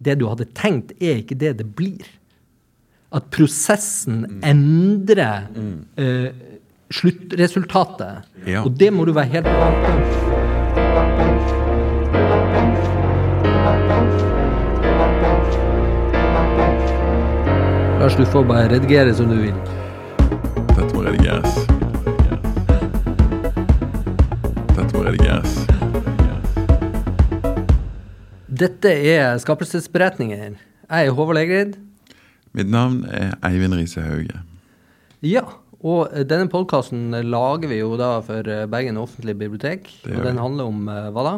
det du hadde tenkt, er ikke det det blir. At prosessen endrer eh, sluttresultatet. Ja. Og det må du være helt vant til. Lars, du får bare redigere som du vil. Dette må redigeres. Dette må redigeres. Dette er Skapelsesberetninger. Jeg er Håvard Legrid. Mitt navn er Eivind Riise Hauge. Ja, og denne podkasten lager vi jo da for Bergen offentlige bibliotek. Og den handler om eh, hva da?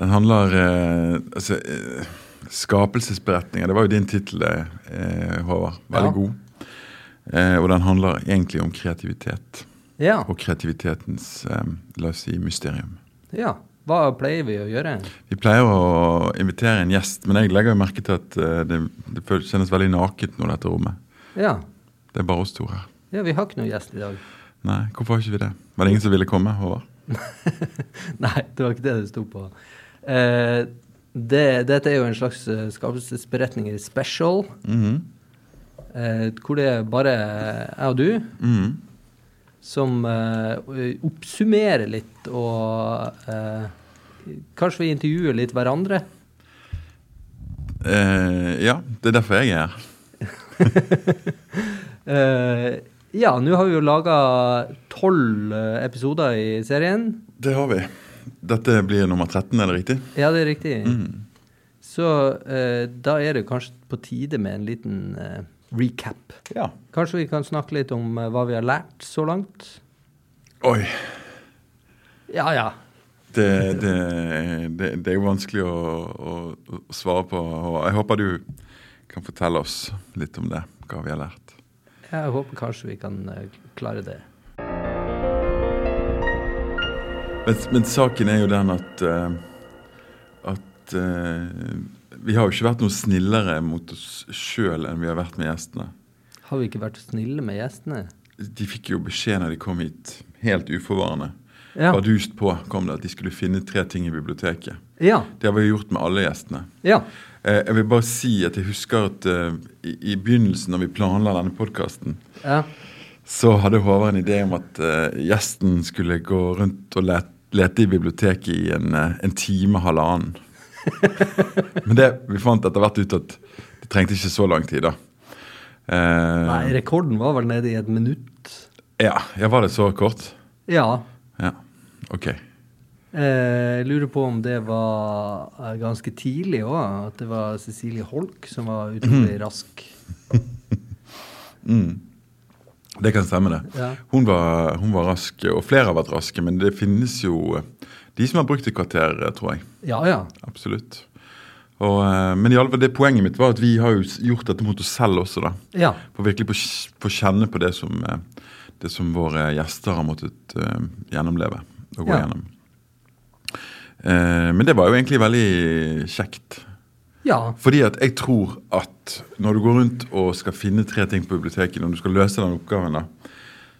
Den handler eh, altså, eh, Skapelsesberetninger. Det var jo din tittel, eh, Håvard. Veldig Ja. god. Eh, og den handler egentlig om kreativitet. Ja. Og kreativitetens eh, la oss si, mysterium. ja. Hva pleier vi å gjøre? Vi pleier å invitere en gjest, men jeg legger jo merke til at eh, det, det kjennes veldig nakent nå, dette rommet. Ja. Det er bare oss to her. ja, vi har ikke noen gjest i dag. Nei, hvorfor har ikke vi det? Var det ingen som ville komme, Håvard? Nei, det var ikke det det sto på. Eh, det, dette er jo en slags eh, skapelsesberetninger special, Mhm. eh, hvor det er bare jeg og du Mhm. som eh, oppsummerer litt og eh, Kanskje vi intervjuer litt hverandre? Uh, ja, det er derfor jeg er her. uh, ja, nå har vi jo laga tolv eh, episoder i serien. Det har vi. Dette blir nummer 13, er det riktig? Ja, det er riktig. Mm. Så uh, da er det kanskje på tide med en liten recap. Ja. Kanskje vi kan snakke litt om hva vi har lært så langt? Oi. Ja, ja. Det, det, det, det er jo vanskelig å, å, å svare på. og Jeg håper du kan fortelle oss litt om det, hva vi har lært. Jeg håper kanskje vi kan eh, klare det. Men, men saken er jo den at eh, At eh, vi har jo ikke vært noe snillere mot oss sjøl enn vi har vært med gjestene. Har vi ikke vært snille med gjestene? De fikk jo beskjed når de kom hit, helt uforvarende. Ja. Bardust på kom det at de skulle finne tre ting i biblioteket. Ja. Det har vi gjort med alle gjestene. ja. Eh, jeg vil bare si at jeg husker at uh, i, i begynnelsen, når vi planla denne podkasten, ja. så hadde Håvard en idé om at uh, gjesten skulle gå rundt og let, lete i biblioteket i en, uh, en time, halvannen. Men det, vi fant etter hvert ut at det trengte ikke så lang tid, da. Nei, rekorden var vel nede i et minutt. ja, ja, var det så kort? Ja. Ok. Eh, Jeg lurer på om det var eh, ganske tidlig òg. At det var Cecilie Holk som var utrolig rask. Mm. Det kan stemme, det. Ja. Hun, var, hun var rask, og flere har vært raske, men det finnes jo eh, de som har brukt et kvarter, tror jeg. Ja, ja. Absolutt. Og, men i alle fall, det poenget mitt var at vi har jo gjort dette mot oss selv også, da. Ja. For virkelig få kjenne på det som, det som våre gjester har måttet uh, gjennomleve og gå Ja. gjennom. Eh, men det var jo egentlig veldig kjekt. ja. Fordi at jeg tror at når du går rundt og skal finne tre ting på biblioteket, når du skal løse den oppgaven, da,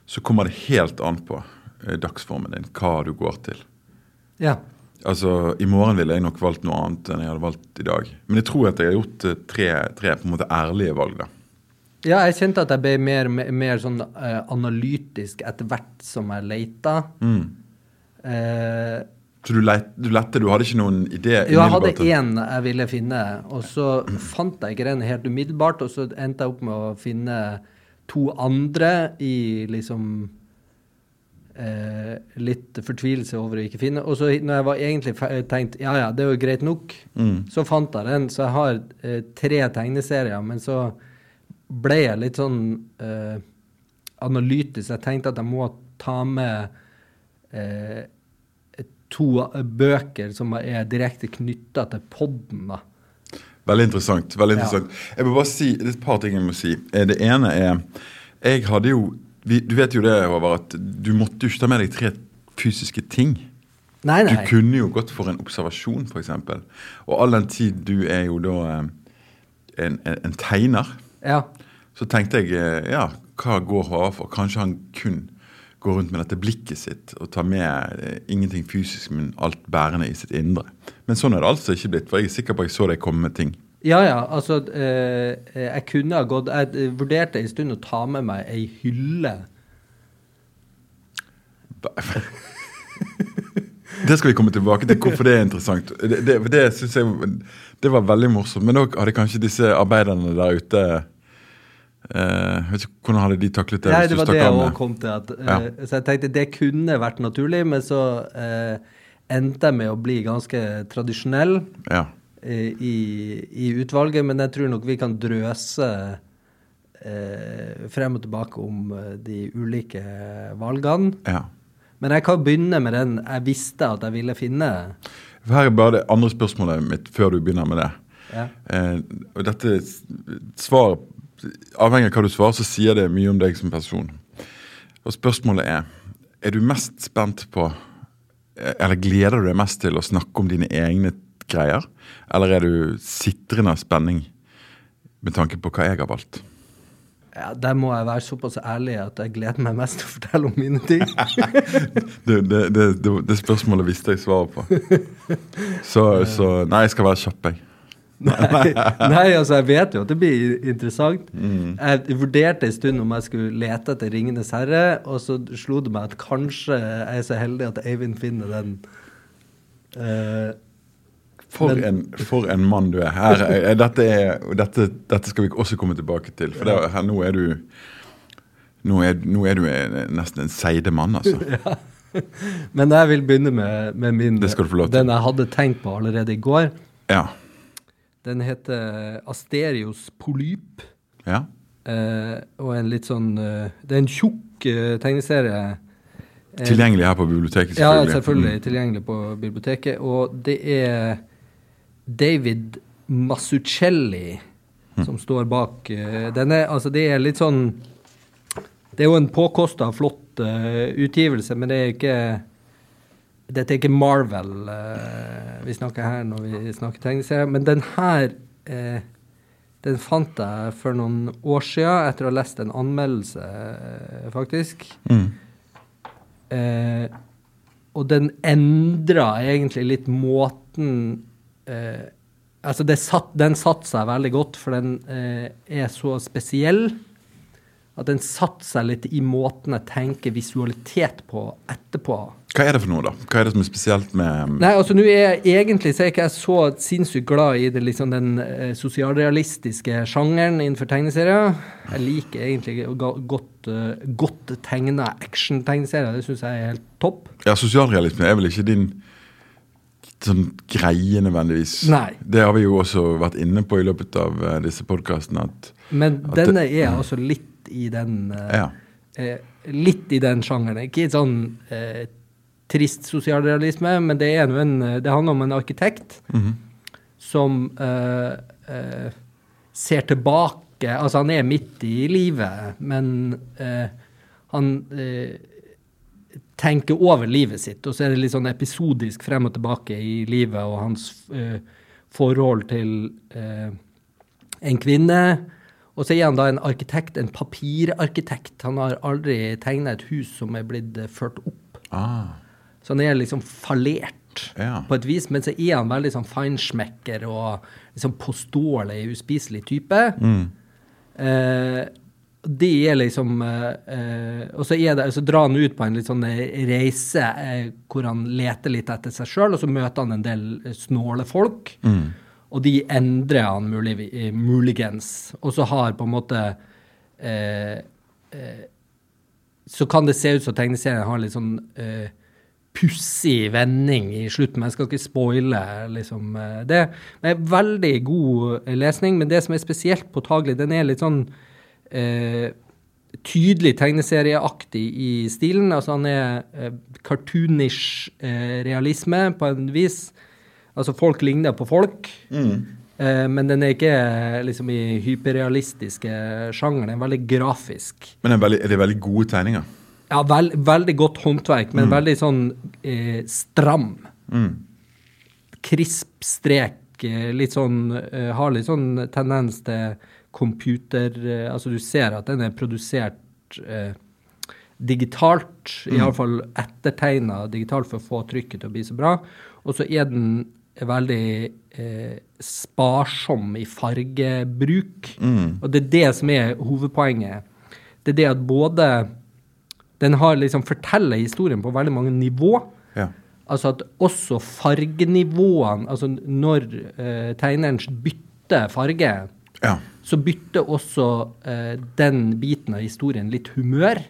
så kommer det helt an på eh, dagsformen din, hva du går til. ja. Altså, I morgen ville jeg nok valgt noe annet enn jeg hadde valgt i dag. Men jeg tror at jeg har gjort eh, tre, tre på en måte ærlige valg. da. Ja, jeg kjente at jeg ble mer, mer, mer sånn uh, analytisk etter hvert som jeg leita. Mm. Eh, Så du, let, du lette, du hadde ikke noen idé? jo, jeg hadde én jeg ville finne, og så fant jeg ikke den helt umiddelbart, og så endte jeg opp med å finne to andre i liksom eh, litt fortvilelse over å ikke finne. Og så når jeg var egentlig tenkt ja ja, det er jo greit nok, Mm. så fant jeg den. Så jeg har eh, tre tegneserier, men så ble jeg litt sånn eh, analytisk. Jeg tenkte at jeg må ta med eh, to eh, bøker som er direkte knytta til podden, da. Veldig interessant. veldig Ja. interessant. Jeg må bare si det er et par ting jeg må si. Eh, Det ene er Jeg hadde jo vi, Du vet jo det, Håvard, at du måtte jo ikke ta med deg tre fysiske ting. Nei, Du kunne jo gått for en observasjon, f.eks. Og all den tid du er jo da eh, en, en, en tegner, Ja. så tenkte jeg ja, hva går Håvard for? Kanskje han kun går rundt med dette blikket sitt og tar med eh, ingenting fysisk, men alt bærende i sitt indre. Men sånn er det altså ikke blitt, for jeg er sikker på at jeg så deg komme med ting. Ja, ja. Altså, eh, jeg kunne ha gått Jeg eh, vurderte en stund å ta med meg ei hylle. Det skal vi komme tilbake til, hvorfor det er interessant. Det, det, det synes jeg det var veldig morsomt. Men da hadde kanskje disse arbeiderne der ute eh, vet ikke, Hvordan hadde de taklet det? Nei, det var det jeg òg kom til. At, eh, Ja. Så jeg tenkte det kunne vært naturlig, men så uh, endte jeg med å bli ganske tradisjonell Ja. eh, i, i utvalget. Men jeg tror nok vi kan drøse eh, frem og tilbake om eh, de ulike valgene. ja. Men jeg kan begynne med den jeg visste at jeg ville finne. Her er bare det andre spørsmålet mitt før du begynner med det. Ja. Eh, dette s- svar, Avhengig av hva du svarer, så sier det mye om deg som person. Og spørsmålet er Er du mest spent på Eller gleder du deg mest til å snakke om dine egne greier? Eller er du sitrende av spenning med tanke på hva jeg har valgt? Ja, Der må jeg være såpass ærlig at jeg gleder meg mest til å fortelle om mine ting. Det, det, det, det, det spørsmålet visste jeg svaret på. Så, så Nei, jeg skal være kjapp, jeg. Nei, nei, altså jeg vet jo at det blir interessant. Mm. Jeg vurderte en stund om jeg skulle lete etter 'Ringenes herre', og så slo det meg at kanskje jeg er så heldig at Eivind finner den. Uh, For, Men- en, for en mann du er. Her, er- dette, er, dette, dette skal vi også komme tilbake til. For det, her, nå er du nå er, nå er du nesten en seide mann, altså. men jeg vil begynne med, med min. Den jeg hadde tenkt på allerede i går. Ja. Den heter Asterios polyp. ja. eh, og en litt sånn eh, Det er en tjukk eh, tegneserie. Eh, Tilgjengelig her på biblioteket, selvfølgelig. Ja, selvfølgelig. Mm. Tilgjengelig på biblioteket. Og det er David Masuccelli som står bak eh, denne. Altså, det er litt sånn Det er jo en påkosta, flott utgivelse, men det er ikke Dette er ikke Marvel eh, vi snakker her når vi snakker tegneserier. Men den her eh, den fant jeg for noen år siden etter å ha lest en anmeldelse, eh, faktisk. Mm. Eh, og den endra egentlig litt måten eh, Altså, det satt, den satte seg veldig godt, for den eh, er så spesiell. At den satte seg litt i måten jeg tenker visualitet på etterpå. Hva er det for noe, da? Hva er det som er spesielt med Nei, altså nå er jeg egentlig så er ikke jeg så sinnssykt glad i det, liksom, den eh, sosialrealistiske sjangeren innenfor tegneserier. Jeg liker egentlig godt, uh, godt tegna action-tegneserier. Det syns jeg er helt topp. Ja, Sosialrealisme er vel ikke din sånn greie nødvendigvis? Nei. Det har vi jo også vært inne på i løpet av uh, disse podkastene. Men At det- denne er altså litt i den eh, Ja. eh, Litt i den sjangeren. Ikke sånn eh, trist sosialrealisme, men det, en, eh, det handler om en arkitekt Mhm. som eh, eh, ser tilbake Altså, han er midt i livet, men han tenker over livet sitt, og så er det litt sånn episodisk frem og tilbake i livet og hans forhold til en kvinne. Og så er han da en arkitekt, en papirarkitekt. Han har aldri tegna et hus som er blitt eh, ført opp. Ah, Så han er liksom fallert Ja. på et vis, men så er han veldig sånn feinschmecker og liksom påståelig, uspiselig type. mm. Eh, det er liksom eh, eh, Og så, er det, så drar han ut på en litt sånn eh, reise eh, hvor han leter litt etter seg sjøl, og så møter han en del snåle folk. Mm. Og de endrer han mulig, eh, muligens. Og så har på en måte eh, eh, Så kan det se ut som tegneserien har litt sånn eh, pussig vending i slutten. Men jeg skal ikke spoile liksom, det. det. er Veldig god eh, lesning. Men det som er spesielt påtagelig, den er litt sånn eh, tydelig tegneserieaktig i stilen. Altså han er eh, cartoonish eh, realisme på en vis. Altså folk ligner på folk. Eh, men den er ikke eh, liksom i hyperrealistiske sjangeren. Den er veldig grafisk. Men er, veldig, er det veldig gode tegninger? Ja, veld, veldig godt håndverk, men veldig sånn eh, stram. Mm. Krisp strek. Eh, litt sånn eh, Har litt sånn tendens til computer eh, Altså du ser at den er produsert digitalt. Mm. Iallfall ettertegna digitalt for å få trykket til å bli så bra. Og så er den veldig eh, sparsom i fargebruk. Og det er det som er hovedpoenget. Det er det at både Den har liksom forteller historien på veldig mange nivå. Ja. Altså at også fargenivåene Altså når eh, tegneren bytter farge, Ja. Så bytter også eh, den biten av historien litt humør.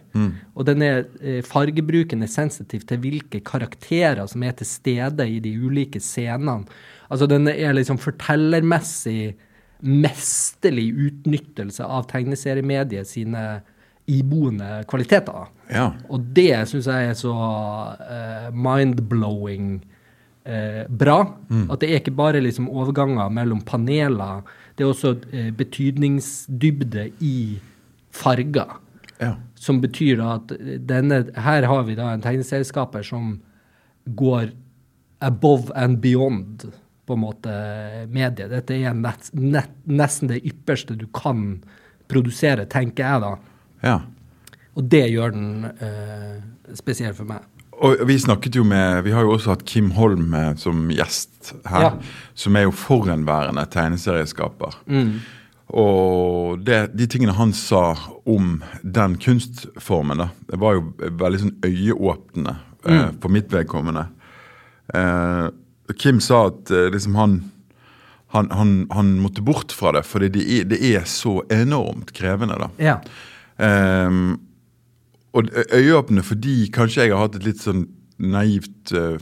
Og den er, eh, fargebruken er sensitiv til hvilke karakterer som er til stede i de ulike scenene. Altså den er liksom fortellermessig mesterlig utnyttelse av tegneseriemediet sine iboende kvaliteter. Ja. Og det syns jeg er så eh, mind-blowing eh, bra. At det er ikke bare liksom overganger mellom paneler, det er også eh, betydningsdybde i farger. Ja. Som betyr da at denne Her har vi da en tegneserieskaper som går above and beyond på en måte mediet. Dette er nett, nett, nesten det ypperste du kan produsere, tenker jeg da. ja. Og det gjør den eh, spesiell for meg. Og vi snakket jo med Vi har jo også hatt Kim Holm eh, som gjest her. Ja. Som er jo forhenværende tegneserieskaper. Og det, de tingene han sa om den kunstformen, da, det var jo veldig sånn øyeåpnende eh, for mitt vedkommende. Eh, Kim sa at eh, liksom han han, han, han måtte bort fra det, fordi det er, det er så enormt krevende. da. Ja. Ehm, og øyeåpne fordi kanskje jeg har hatt et litt sånn naivt uh,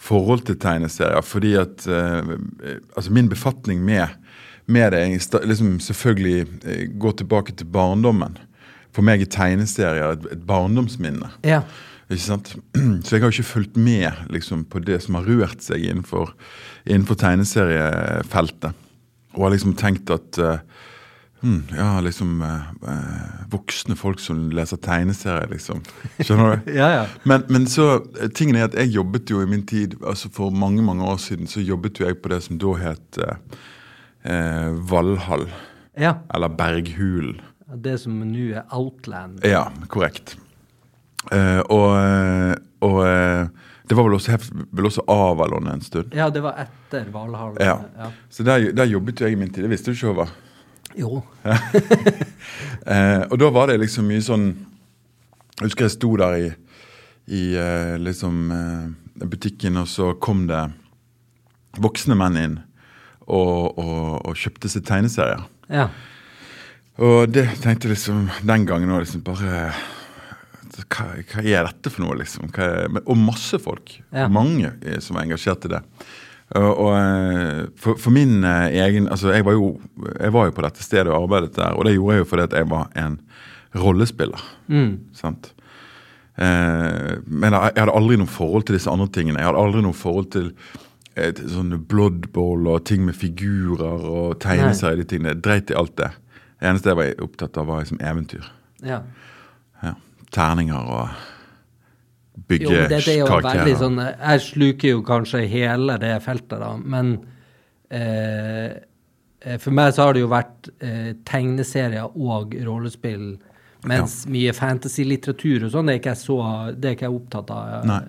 forhold til tegneserier. Fordi at eh, eh, altså min befatning med, med det jeg liksom selvfølgelig uh, går tilbake til barndommen. For meg er tegneserier et, et barndomsminne. ja. Ikke sant? Så jeg har ikke fulgt med liksom, på det som har rørt seg innenfor, innenfor tegneseriefeltet. Og har liksom tenkt at eh, hmm, ja, liksom eh, eh, Voksne folk som leser tegneserier, liksom. Skjønner du? Ja, ja. Men, men så, eh, tingen er at jeg jobbet jo i min tid, altså for mange mange år siden, så jobbet jo jeg på det som da het eh, eh, Valhall. ja. Eller Berghulen. Det som nå er Outland. Ja, korrekt. Eh, og og det var vel også, vel også Avalon en stund. Ja, det var etter Valhall. Ja. ja. Så der, der jobbet jo jeg i min tid. Det visste du ikke, Håvard. Jo. Eh, og da var det liksom mye sånn Jeg husker jeg sto der i, i eh, liksom eh, butikken, og så kom det voksne menn inn og, og, og kjøpte seg tegneserier. Ja. Og det tenkte jeg liksom den gangen òg liksom bare hva, hva er dette for noe, liksom? Er, og masse folk. Ja. Mange eh, som er engasjert i det. Og, og eh, for, for min eh, egen Altså, jeg var, jo, jeg var jo på dette stedet og arbeidet der, og det gjorde jeg jo fordi at jeg var en rollespiller. Mm. Sant? Eh, men jeg, jeg hadde aldri noe forhold til disse andre tingene. Jeg hadde aldri noe forhold til, et, sånne bloodball og ting med figurer og tegneserier. de tingene. Jeg dreit i alt det. Det eneste jeg var opptatt av, var liksom eventyr. ja. Ja. Terninger og Jo, bygge det er jo veldig karakterer. sånn Jeg sluker jo kanskje hele det feltet, da, men eh, eh, For meg så har det jo vært eh, tegneserier og rollespill, mens mye fantasy-litteratur og sånn, det er ikke jeg så Det er ikke jeg opptatt av. Nei.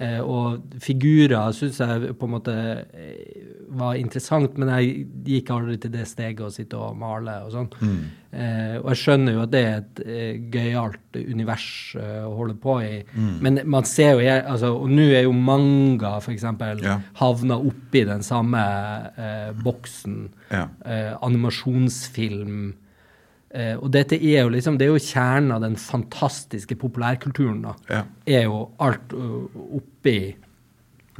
Eh, og figurer syns jeg på en måte eh, var interessant, men jeg gikk aldri til det steget å sitte og male og sånn. Mm. Eh, og jeg skjønner jo at det er et eh, gøyalt univers eh, å holde på i. Mm. Men man ser jo jeg, altså, Og nå er jo manga f.eks. Ja. havna oppi den samme eh, boksen. Ja. Eh, animasjonsfilm. Eh, og dette er jo liksom Det er jo kjernen av den fantastiske populærkulturen. da. Ja, Er jo alt uh, oppi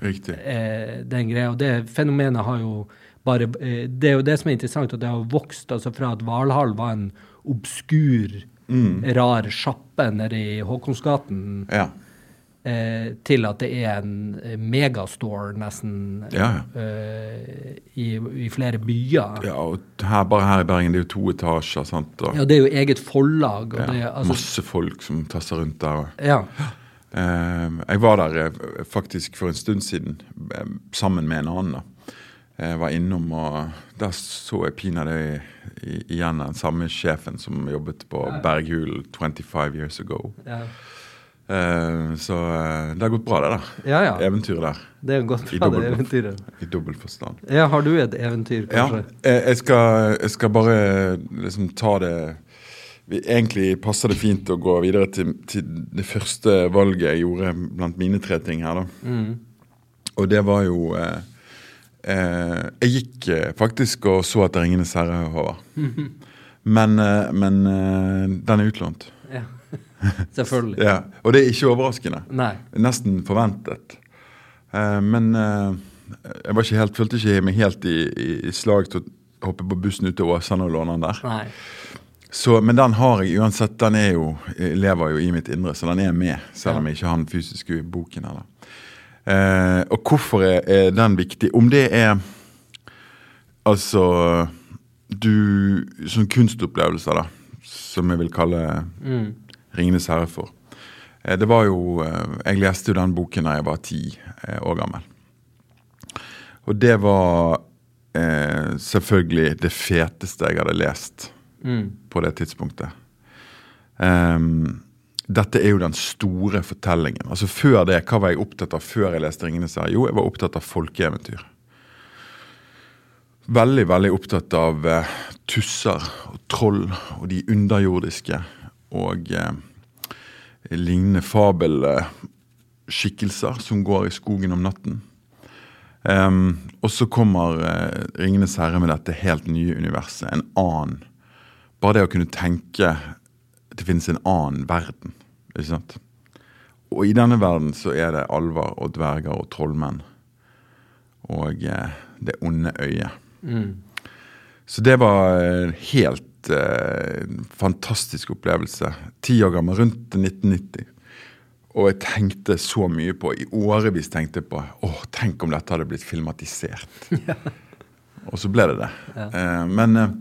riktig. eh, den greia. Og det fenomenet har jo bare eh, Det er jo det som er interessant, at det har vokst altså fra at Valhall var en obskur, rar sjappe nede i Håkonsgaten, Ja. eh, til at det er en eh, megastore nesten Ja, eh, i, i flere byer. ja, og her, bare her i Bergen, det er jo to etasjer, sant. Og, Ja, det er jo eget forlag. Og ja, det, altså, masse folk som tasser rundt der. Og, ja. Eh, jeg var der eh, faktisk for en stund siden eh, sammen med en annen. da. Jeg var innom, og der så jeg pinadø igjen den samme sjefen som jobbet på Berghul 25 years ago. ja. Eh, så eh, det har gått bra, det der. Ja, ja. Eventyret der. Det er gått I bra, det eventyret. I dobbel forstand. Ja, har du et eventyr, kanskje? Ja, jeg skal, jeg skal bare liksom ta det Egentlig passer det fint å gå videre til, til det første valget jeg gjorde blant mine tre ting her, da. Mm. Og det var jo eh, eh, Jeg gikk eh, faktisk og så etter 'Ringenes herre', Håvard. Men, eh, men eh, den er utlånt. Ja. Selvfølgelig. Ja, og det er ikke overraskende. Nei. Nesten forventet. Eh, men jeg var ikke helt, følte ikke meg helt i, i, i slag til å hoppe på bussen ut til Åsane og låne den der. Nei. Så, men den har jeg uansett. Den jo, lever jo i mitt indre, så den er med. Selv om jeg ikke har den fysiske i boken. Eller. Eh, og hvorfor er, er den viktig? Om det er altså du Sånn kunstopplevelser, da. Som jeg vil kalle Mm. 'Ringenes herre' for. Eh, det var jo eh, Jeg leste jo den boken da jeg var ti eh, år gammel. Og det var eh, selvfølgelig det feteste jeg hadde lest Mm. på det tidspunktet. Um, dette er jo den store fortellingen. Altså Før det, hva var jeg opptatt av før jeg leste 'Ringenes herre'? Jo, jeg var opptatt av folkeeventyr. Veldig, veldig opptatt av uh, tusser og troll og de underjordiske og uh, lignende fabelskikkelser som går i skogen om natten. Um, og så kommer eh, 'Ringenes herre' med dette helt nye universet. En annen Bare det å kunne tenke det finnes en annen verden. ikke sant? Og i denne verden så er det alver og dverger og trollmenn. Og eh, det onde øyet. Mm. Så det var en helt eh, fantastisk opplevelse. Ti år gammel, rundt 1990. Og jeg tenkte så mye på, i årevis tenkte jeg på åh, tenk om dette hadde blitt filmatisert. Og så ble det det. Ja. Eh, men eh,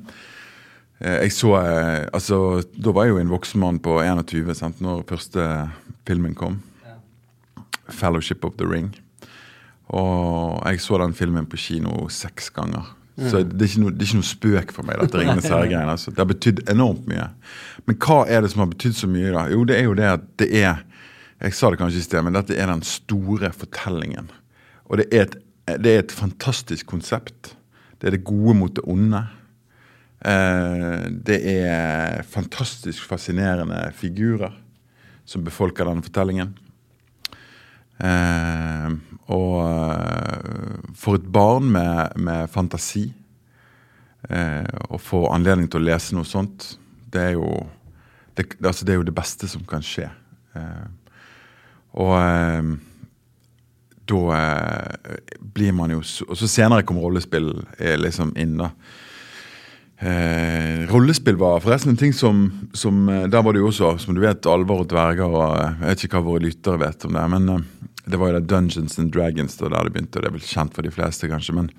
jeg så eh, Altså, da var jeg jo en voksen mann på 21 sant, når første filmen kom. Ja. 'Fellowship of the Ring'. Og jeg så den filmen på kino seks ganger. Så det er, noe, det er ikke noe spøk for meg, dette Ringenes herre-greiene. Altså. Det har betydd enormt mye. Men hva er det som har betydd så mye, da? Jo, det er jo det at det er Jeg sa det kanskje i sted, men dette er den store fortellingen. Og det er et, det er et fantastisk konsept. Det er det gode mot det onde. Eh, det er fantastisk fascinerende figurer som befolker denne fortellingen. Eh, og eh, for et barn med, med fantasi å få anledning til å lese noe sånt, det er jo det, altså det er jo det beste som kan skje. Og da blir man jo Og så senere kom rollespill liksom inn, da. Eh, rollespill var forresten en ting som, som eh, Der var det jo også, som du vet, alvor og dverger og eh, Jeg vet ikke hva våre lyttere vet om det, men eh, det var jo det Dungeons and Dragons da der det begynte, og det er vel kjent for de fleste, kanskje. Men,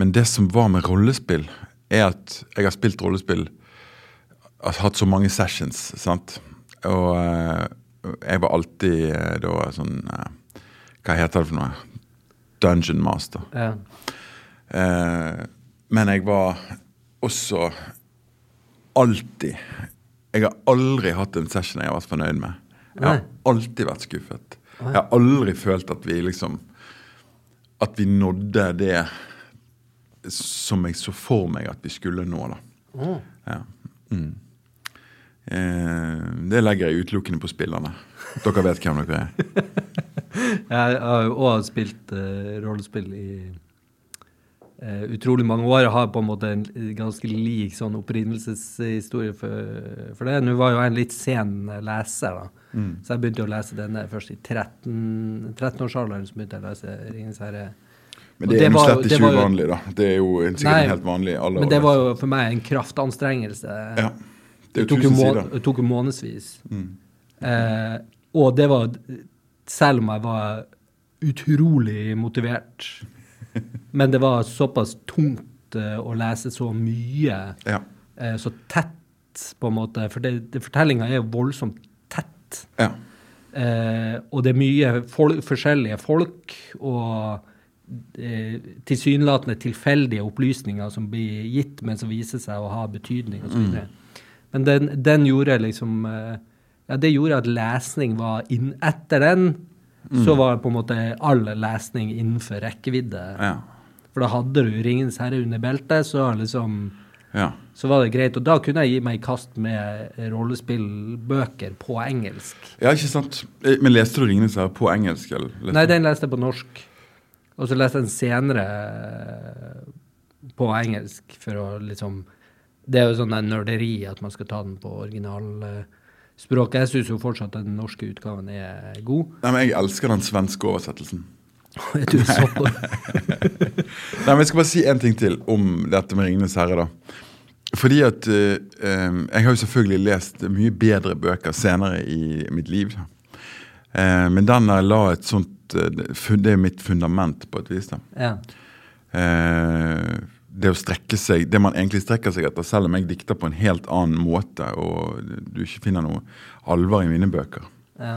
men det som var med rollespill, er at jeg har spilt rollespill har hatt så mange sessions, sant. Og eh, jeg var alltid da sånn eh, Hva heter det for noe? Dungeon master. Ja. Eh, men jeg var også alltid Jeg har aldri hatt en session jeg har vært fornøyd med. Jeg har alltid vært skuffet. Jeg har aldri følt at vi liksom At vi nådde det som jeg så for meg at vi skulle nå, da. Ja. Mm. Eh, det legger jeg utelukkende på spillerne. Dere vet hvem dere er. Jeg har jo òg spilt eh, rollespill i utrolig mange år. Jeg har på en måte en ganske lik sånn opprinnelseshistorie for, for det. Nå var jo jeg en litt sen leser, da. Mm. Så jeg begynte å lese denne først i 13 13-årsalderen. så begynte jeg å lese 'Ringenes herre'. Men det det er jo slett ikke jo- uvanlig, da. Det er jo sikkert Nei, helt vanlig alder. Men det var jo for meg en kraftanstrengelse. Ja. Det er jo tok jo, må, det tok månedsvis. Mm. Eh, og det var Selv om jeg var utrolig motivert. Men det var såpass tungt eh, å lese så mye, Ja. eh, så tett, på en måte. For det, fortellinga er jo voldsomt tett. ja. Eh, og det er mye folk, forskjellige folk og eh, tilsynelatende tilfeldige opplysninger som blir gitt, men som viser seg å ha betydning osv. Mm. Men den, den gjorde liksom eh, ja, det gjorde at lesning var inn Etter den så var på en måte all lesning innenfor rekkevidde. Ja. For da hadde du Ringens herre' under beltet, så liksom ja. så var det greit. Og da kunne jeg gi meg i kast med rollespillbøker på engelsk. ja, ikke sant. Eh, Men leste du 'Ringenes herre' på engelsk? Eller? leste Nei, den leste jeg på norsk. Og så leste jeg den senere eh, på engelsk for å liksom Det er jo sånn der nerderi at man skal ta den på originalspråket. Jeg syns jo fortsatt at den norske utgaven er god. Nei, men Jeg elsker den svenske oversettelsen. Du Nei, men Jeg skal bare si en ting til om dette med 'Ringenes herre'. da. Fordi at eh, eh, Jeg har jo selvfølgelig lest mye bedre bøker senere i mitt liv. Eh, men den der la et sånt eh, Det er mitt fundament, på et vis. da. Ja. Eh, det å strekke seg, det man egentlig strekker seg etter, selv om jeg dikter på en helt annen måte, og du ikke finner noe alvor i mine bøker, ja.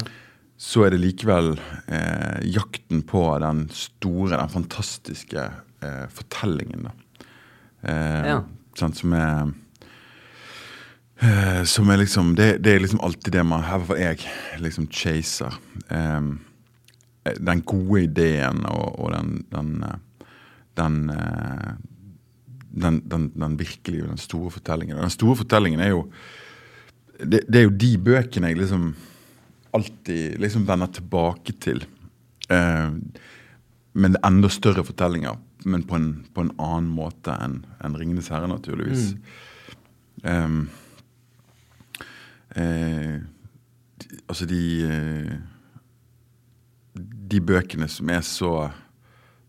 Så er det likevel eh, jakten på den store, den fantastiske eh, fortellingen. Eh, Ja. sant, som er eh, Som er liksom det, det er liksom alltid det man I hvert fall jeg liksom chaser. Eh, den gode ideen og, og den den, den, eh, den, den, den virkelige, den store fortellingen. Den store fortellingen er jo det, det er jo de bøkene jeg liksom alltid liksom vender tilbake til. Eh, men enda større fortellinger, men på en, på en annen måte enn en 'Ringenes herre', naturligvis. Mm. eh, eh, altså de eh, De bøkene som er så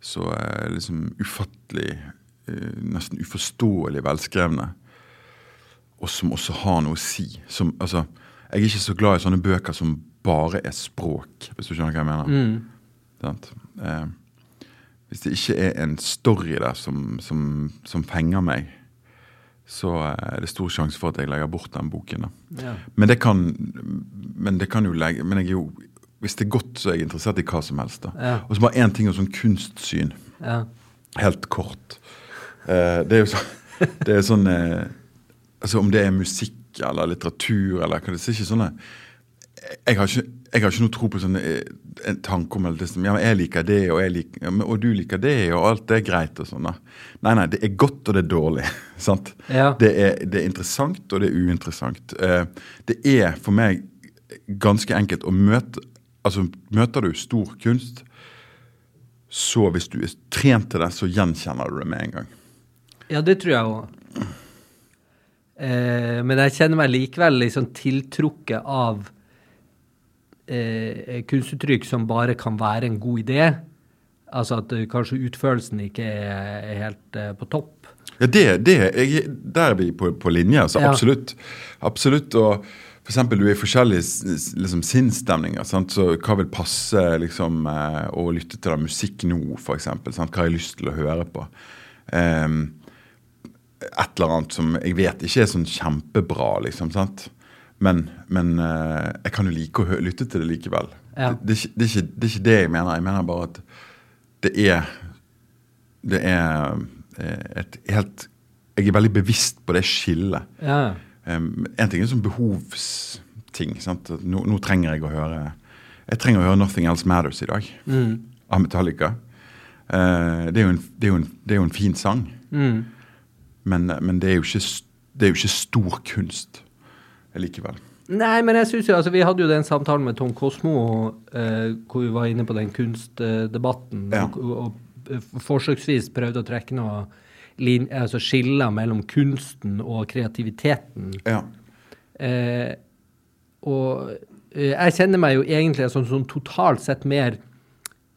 så eh, liksom ufattelig, eh, nesten uforståelig velskrevne, og som også har noe å si. Som, altså, jeg er ikke så glad i sånne bøker som bare er språk, hvis du skjønner hva jeg mener. Mm. Eh, hvis det ikke er en story der som, som, som fenger meg, så er det stor sjanse for at jeg legger bort den boken. Ja. Men det kan, men det kan jo legge Men jo, hvis det er godt, så er jeg interessert i hva som helst. Ja. Og så bare én ting om sånn kunstsyn. ja. Helt kort. Eh, det er jo så, det er sånn eh, altså Om det er musikk eller litteratur eller hva det er, ikke sånne jeg har ikke, jeg har ikke noe tro på sånn en tanke om det, ja, jeg liker det, og, jeg liker, og du liker det, og alt det er greit. og sånn. Nei, nei, det er godt, og det er dårlig. sant? Ja. Det, er, det er interessant, og det er uinteressant. Eh, det er for meg ganske enkelt å møte Altså, møter du stor kunst, så hvis du er trent til det, så gjenkjenner du det med en gang. Ja, det tror jeg òg. Eh, men jeg kjenner meg likevel liksom tiltrukket av eh, kunstuttrykk som bare kan være en god idé. Altså at uh, kanskje utførelsen ikke er, er helt uh, på topp. Ja, det, det jeg, Der er vi på, på linje, altså. Ja. Absolutt. Absolutt. Og for eksempel, du er i forskjellige liksom, sinnsstemninger. Sant? Så hva vil passe liksom, eh, å lytte til da, musikk nå, eksempel? Hva har jeg lyst til å høre på? Um, et eller annet som jeg vet ikke er sånn kjempebra, liksom. sant? Men, men eh, jeg kan jo like å lytte til det likevel. Ja. Det, det, det, er ikke, det er ikke det jeg mener. Jeg mener bare at det er Det er eh, et helt Jeg er veldig bevisst på det skillet. Ja. Um, en ting er sånn behovsting. sant? Nå, nå trenger jeg å høre Jeg trenger å høre 'Nothing Else Matters' i dag. Mm. Av Metallica. Eh, det, er en, det, er en, det er jo en fin sang, Mm. men, men det, er jo ikke, det er jo ikke stor kunst likevel. Nei, men jeg synes jo, altså Vi hadde jo den samtalen med Tom Kosmo eh, hvor vi var inne på den kunstdebatten. Ja. Og, og eh, forsøksvis prøvde å trekke noe lin, altså skiller mellom kunsten og kreativiteten. Ja. Eh, og eh, jeg kjenner meg jo egentlig sånn, sånn totalt sett mer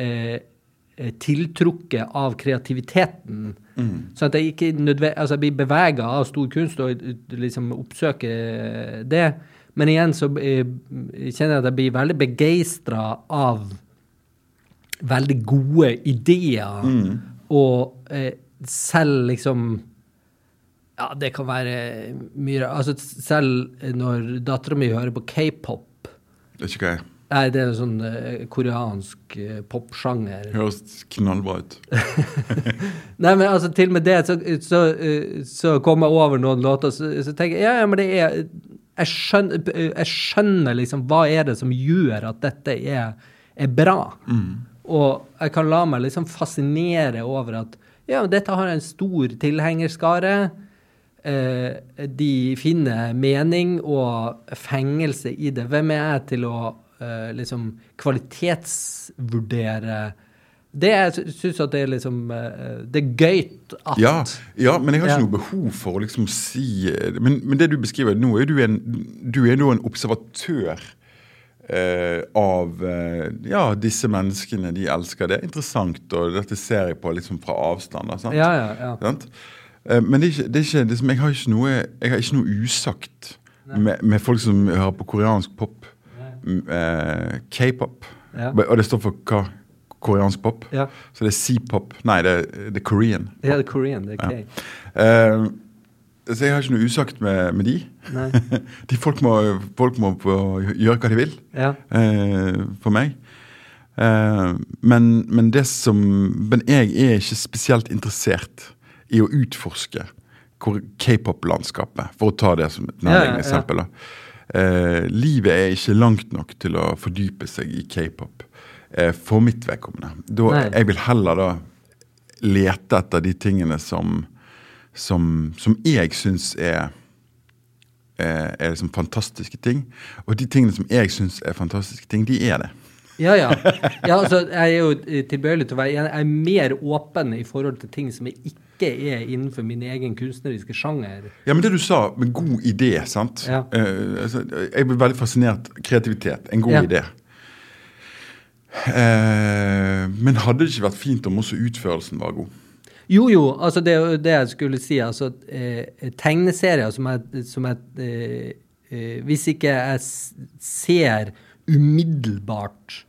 eh, eh, tiltrukket av kreativiteten. Sånn at jeg ikke altså jeg blir bevega av stor kunst og eh, liksom oppsøker det. Men igjen så eh, kjenner jeg at jeg blir veldig begeistra av veldig gode ideer. Og eh, selv liksom ja, det kan være mye. Altså, selv når dattera mi hører på k-pop Det er ikke hva jeg Nei, det er en sånn uh, koreansk uh, popsjanger. Høres knallbra ut. Nei, men altså, til og med det, så, så, uh, så kom jeg over noen låter, så, så tenker jeg ja, ja, men det er jeg, skjønner, jeg skjønner liksom hva er det som gjør at dette er, er bra. Og jeg kan la meg liksom fascinere over at ja, dette har en stor tilhengerskare. Eh, de finner mening og fengelse i det. Hvem er jeg til å eh, liksom kvalitetsvurdere det jeg syns at det er liksom eh, Det er gøy at Ja, ja men jeg har ikke Ja. noe behov for å liksom si Men, men det du beskriver nå, er du en, du er nå en observatør eh, av eh, ja, disse menneskene. De elsker det. er Interessant, og dette ser jeg på liksom fra avstand. Sant? Ja, ja, ja. Sant? Eh, Men det er ikke, det er ikke, liksom, jeg, har ikke noe, jeg har ikke noe usagt med, med folk som hører på koreansk pop. Eh, K-pop. Ja. Og det står for hva? Koreansk pop? Ja. Så det er C-pop. Nei, det, er- the Korean. Ja, er Korean. Det er. K. Eh, så jeg har ikke noe usagt med, med de. De folk må, folk må gjøre hva de vil Ja. uh, for meg. Uh, men, men det som Men jeg er ikke spesielt interessert i å utforske k-pop-landskapet, for å ta det som et Ja, ja, ja. eksempel. da. Eh, livet er ikke langt nok til å fordype seg i k-pop eh, for mitt vedkommende. Da, jeg vil heller da lete etter de tingene som, som, som jeg syns er er, er liksom fantastiske ting. Og de tingene som jeg syns er fantastiske ting, de er det. Ja, ja. ja altså, jeg er jo eh, tilbøyelig til å være Jeg er mer åpen i forhold til ting som jeg ikke er innenfor min egen kunstneriske sjanger. Ja, men det du sa med god idé, sant. Ja. Uh, altså, jeg blir veldig fascinert. Kreativitet. En god Ja. idé. Uh, men hadde det ikke vært fint om også utførelsen var god? Jo, jo, altså det er det jeg skulle si. Altså, eh, tegneserier som jeg, som jeg eh, eh, Hvis ikke jeg ser umiddelbart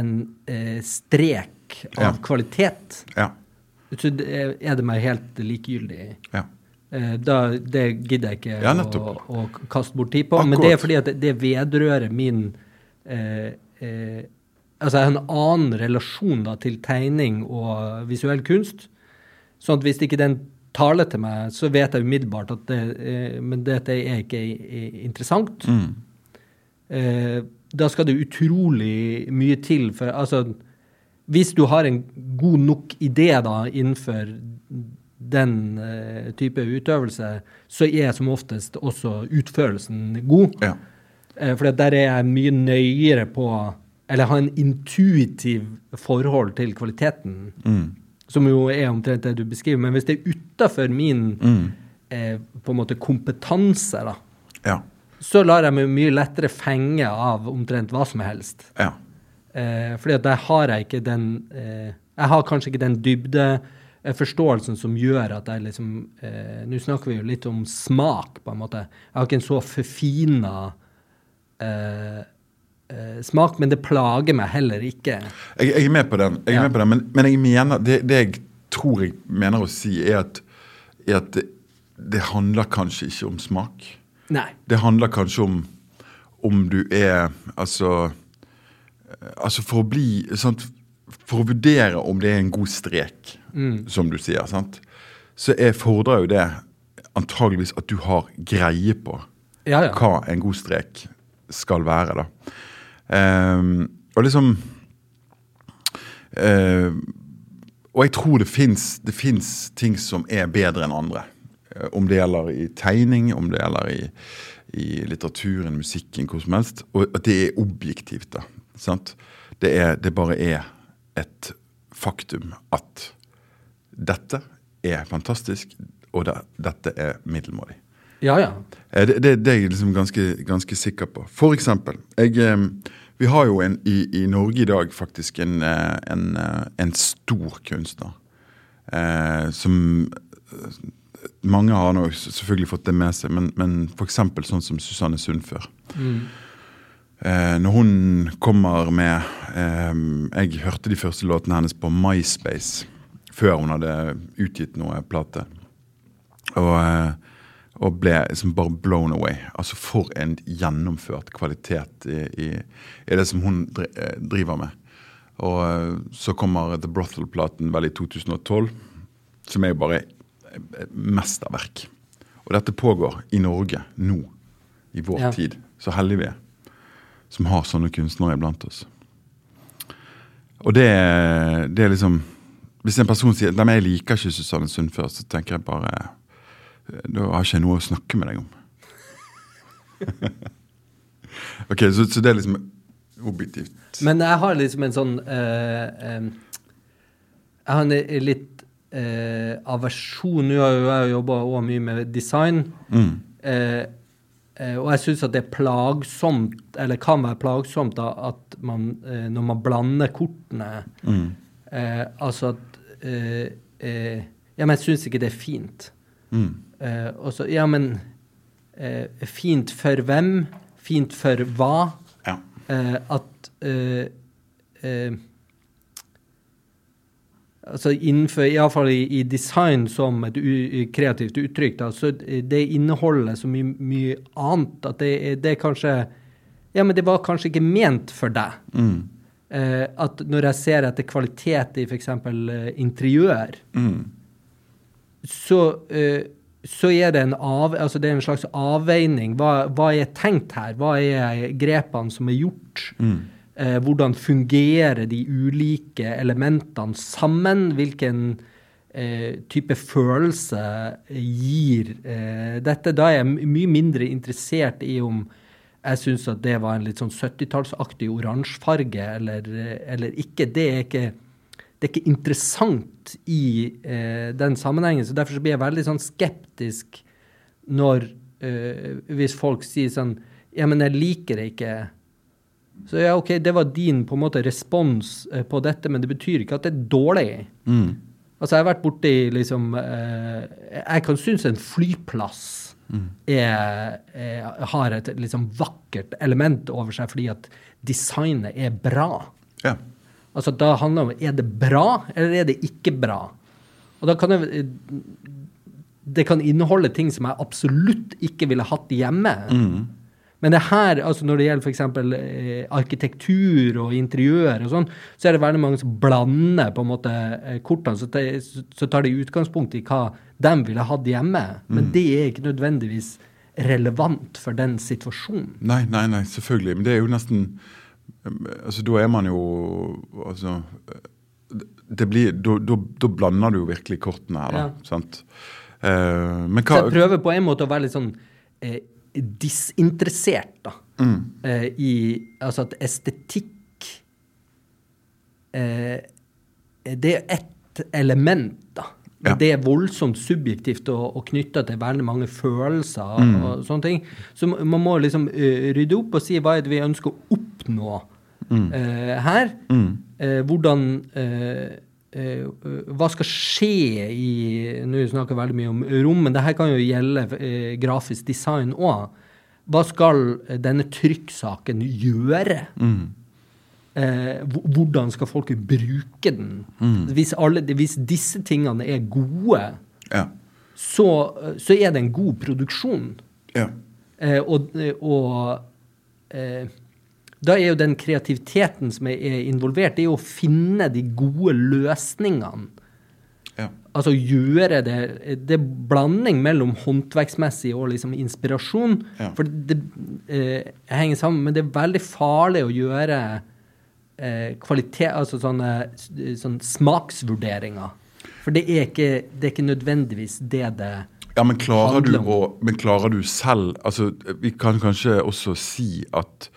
en eh, strek av Ja. kvalitet, Ja. Så er det meg helt likegyldig. ja. Eh, Da, det gidder jeg ikke Ja, å, å kaste bort tid på. Men det er fordi at det, vedrører min eh, eh, Altså, jeg har en annen relasjon da, til tegning og visuell kunst. Sånn at hvis ikke den taler til meg, så vet jeg umiddelbart at det, eh, men dette er ikke interessant. Mm. Eh, da skal det utrolig mye til for Altså, hvis du har en god nok idé da innenfor den uh, type utøvelse, så er som oftest også utførelsen god. ja. Uh, for der er jeg mye nøyere på Eller har en intuitiv forhold til kvaliteten. Mm. Som jo er omtrent det du beskriver. Men hvis det er utafor min Mm. uh, på en måte kompetanse, da, Ja. så lar jeg meg mye lettere fenge av omtrent hva som helst. Ja. Eh, fordi at der har jeg ikke den eh, Jeg har kanskje ikke den dybde eh, forståelsen som gjør at jeg liksom eh, Nå snakker vi jo litt om smak, på en måte. Jeg har ikke en så forfina eh, eh, smak, men det plager meg heller ikke. Jeg, jeg er med på den, Ja. med på den men, men jeg mener, det, det jeg tror jeg mener å si, er at, er at det, det handler kanskje ikke om smak. Nei. Det handler kanskje om om du er Altså Altså for å bli sant? For å vurdere om det er en god strek, som du sier, sant? så jeg fordrer jo det antageligvis at du har greie på Ja, ja. hva en god strek skal være. da. Um, og liksom uh, Og jeg tror det fins ting som er bedre enn andre. Eh, Om det gjelder i tegning, om det gjelder i, i litteraturen, musikken, hvor som helst. Og at det er objektivt. da, sant? Det, er, det bare er et faktum at dette er fantastisk, og det, dette er middelmådig. Ja, ja. Eh, Det, det, det er jeg liksom ganske, ganske sikker på. For eksempel, jeg, eh, vi har jo en, i, i Norge i dag faktisk en, eh, en, en stor kunstner. Eh, som mange har nå selvfølgelig fått det med seg, men, men f.eks. sånn som Susanne Sundfør. Eh, når hun kommer med eh, Jeg hørte de første låtene hennes på MySpace før hun hadde utgitt noe plate. Og, eh, og ble liksom bare blown away. Altså For en gjennomført kvalitet i, i, i det som hun eh, driver med. Og eh, så kommer The Brothel-platen vel i 2012, som er jo bare mesterverk. Og dette pågår i Norge nå. i vår Ja. tid. Så heldige vi er som har sånne kunstnere iblant oss. Og det, det er liksom Hvis en person sier at jeg liker ikke Susanne Sund før, så tenker jeg bare Da har ikke jeg noe å snakke med deg om. ok, så, så det er liksom objektivt. Men jeg har liksom en sånn uh, um, Jeg har en litt uh, aversjon Nå har jo jeg jobba mye med design. Mm. Eh, og jeg syns at det er plagsomt, eller kan være plagsomt, da, at man eh, når man blander kortene Mm. eh, Altså at eh, eh, Ja, men jeg syns ikke det er fint. Mm. Eh, og så Ja, men eh, Fint for hvem? Fint for hva? Ja. eh, at eh, eh, Altså innenfor, iallfall i, i design som et u, kreativt uttrykk, da, så det inneholder så mye, mye annet at det, det er kanskje Ja, men det var kanskje ikke ment for deg. Mm. Eh, at når jeg ser etter kvalitet i f.eks. Eh, interiør, Mm. så, eh, så er det en, av, altså det er en slags avveining. Hva, hva er tenkt her? Hva er grepene som er gjort? Mm. Eh, hvordan fungerer de ulike elementene sammen? Hvilken eh, type følelse gir eh, dette? Da er jeg mye mindre interessert i om jeg syns at det var en litt sånn 70-tallsaktig oransjefarge eller, eh, eller ikke. Det er ikke, det er ikke interessant i eh, den sammenhengen. så Derfor så blir jeg veldig sånn skeptisk når eh, Hvis folk sier sånn Ja, men jeg liker det ikke. Så ja, OK, det var din på en måte respons eh, på dette, men det betyr ikke at det er dårlig. Mm. Altså, jeg har vært borti liksom eh, Jeg kan synes en flyplass er, er, har et liksom vakkert element over seg fordi at designet er bra. Ja. Altså, da handler det om er det bra, eller er det ikke bra? Og da kan det Det kan inneholde ting som jeg absolutt ikke ville hatt hjemme. Mm. Men det her, altså når det gjelder f.eks. Eh, arkitektur og interiør og sånn, så er det veldig mange som blander på en måte eh, kortene. Så, så tar de utgangspunkt i hva de ville hatt hjemme. Men det er ikke nødvendigvis relevant for den situasjonen. Nei, nei, nei, selvfølgelig. Men det er jo nesten Altså, da er man jo Altså det blir, da, da, da blander du jo virkelig kortene her, da. Ja. Sant? Eh, men Så jeg prøver på en måte å være litt sånn eh, disinteressert, da. Mm. Eh, I Altså at estetikk eh, Det er ett element, da. Ja. det er voldsomt subjektivt og, og knytta til veldig mange følelser Mm. og sånne ting. Så man må liksom uh, rydde opp og si hva er det vi ønsker å oppnå eh, her. Mm. Eh, hvordan eh, Hva skal skje i Nå snakker jeg veldig mye om rom, men dette kan jo gjelde eh, grafisk design òg. Hva skal eh, denne trykksaken gjøre? Mm. Eh, hvordan skal folk bruke den? Hvis, alle, hvis disse tingene er gode, Ja. så, så er det en god produksjon. ja. Eh, og og eh, da er jo den kreativiteten som er, er involvert, det er jo å finne de gode løsningene. ja. Altså gjøre det Det er blanding mellom håndverksmessig og liksom inspirasjon. Ja. For det eh, henger sammen, men det er veldig farlig å gjøre eh, kvalitet Altså sånne, sånne, smaksvurderinger. For det er, ikke, det er ikke nødvendigvis det det Ja, men klarer, å, men klarer du selv altså, Vi kan kanskje også si at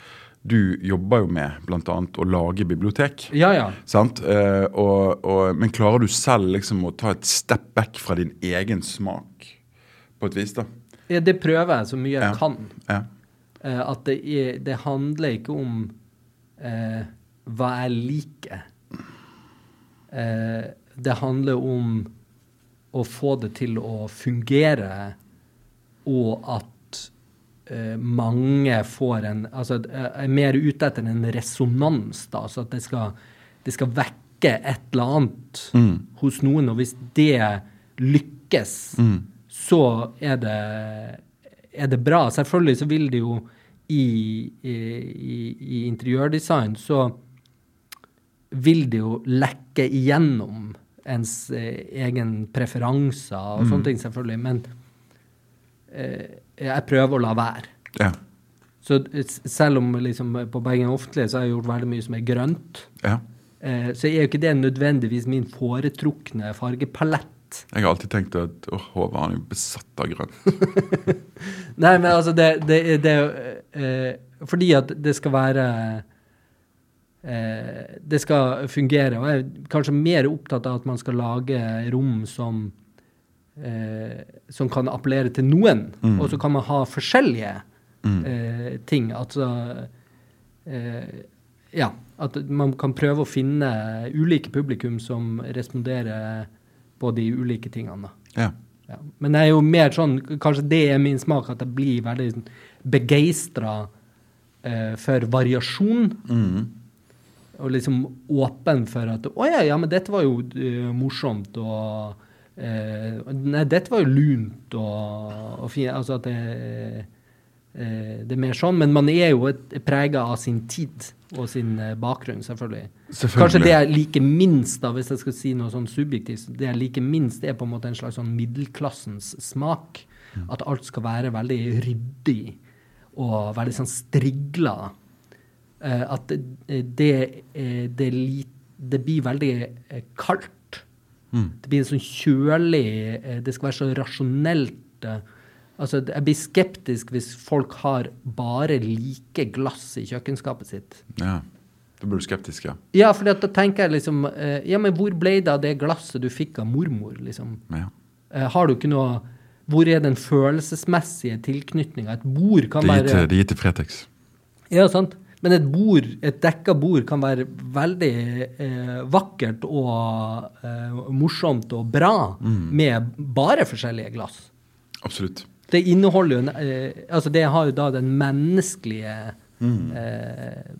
du jobber jo med bl.a. å lage bibliotek. Ja, ja. Sant? Eh, og, og, men klarer du selv liksom å ta et step back fra din egen smak, på et vis? da? ja det prøver jeg så mye jeg Ja. kan. Ja. Eh, at det, er, det handler ikke om eh, hva jeg liker. Eh, det handler om å få det til å fungere, og at mange får en Altså er mer ute etter en resonans, da. Altså at det skal, det skal vekke et eller annet hos noen. Og hvis det lykkes, så er det, er det bra. Selvfølgelig så vil det jo i, i, i- i interiørdesign så vil det jo lekke igjennom ens eh, egen preferanser og sånne ting, selvfølgelig. Men eh, jeg prøver å la være. ja. Så selv om liksom på Bergen Offentlige så har jeg gjort veldig mye som er grønt, Ja. eh, så er jo ikke det nødvendigvis min foretrukne fargepalett. Jeg har alltid tenkt at åh, Håvard han er jo besatt av grønt. Nei, men altså, det, det, det eh, Fordi at det skal være eh, Det skal fungere. Og jeg er kanskje mer opptatt av at man skal lage rom som eh, Som kan appellere til noen. Mm. Og så kan man ha forskjellige Mm. eh, ting. Altså eh, Ja. At man kan prøve å finne ulike publikum som responderer på de ulike tingene. Ja. Ja. Men jeg er jo mer sånn, kanskje det er min smak, at jeg blir veldig sånn begeistra eh, for variasjon. Mm. Og liksom åpen for at Å ja, ja, men dette var jo uh, morsomt, og eh, Nei, dette var jo lunt, og, og fint. Altså at det, eh, det er mer sånn. Men man er jo prega av sin tid og sin eh, bakgrunn, selvfølgelig. Selvfølgelig. Kanskje det jeg liker minst, da, hvis jeg skal si noe sånn subjektivt, det jeg liker minst, er på en måte en slags sånn middelklassens smak. At alt skal være veldig ryddig og veldig sånn strigla. Eh, at det, det, eh, det, er det blir veldig eh, kaldt. Mm. Det blir sånn kjølig eh, Det skal være så rasjonelt. eh. Altså, jeg blir skeptisk hvis folk har bare like glass i kjøkkenskapet sitt. ja. Da blir du skeptisk, ja. Ja, for da tenker jeg liksom eh, Ja, men hvor ble det av det glasset du fikk av mormor, liksom? ja. Har du ikke noe Hvor er den følelsesmessige tilknytninga? Et bord kan være det er gitt til Fretex. Ja, sant. Men et bord, et dekka bord kan være veldig eh, vakkert og eh, morsomt og bra med bare forskjellige glass. Absolutt. Det inneholder jo eh, Altså, det har jo da den menneskelige eh,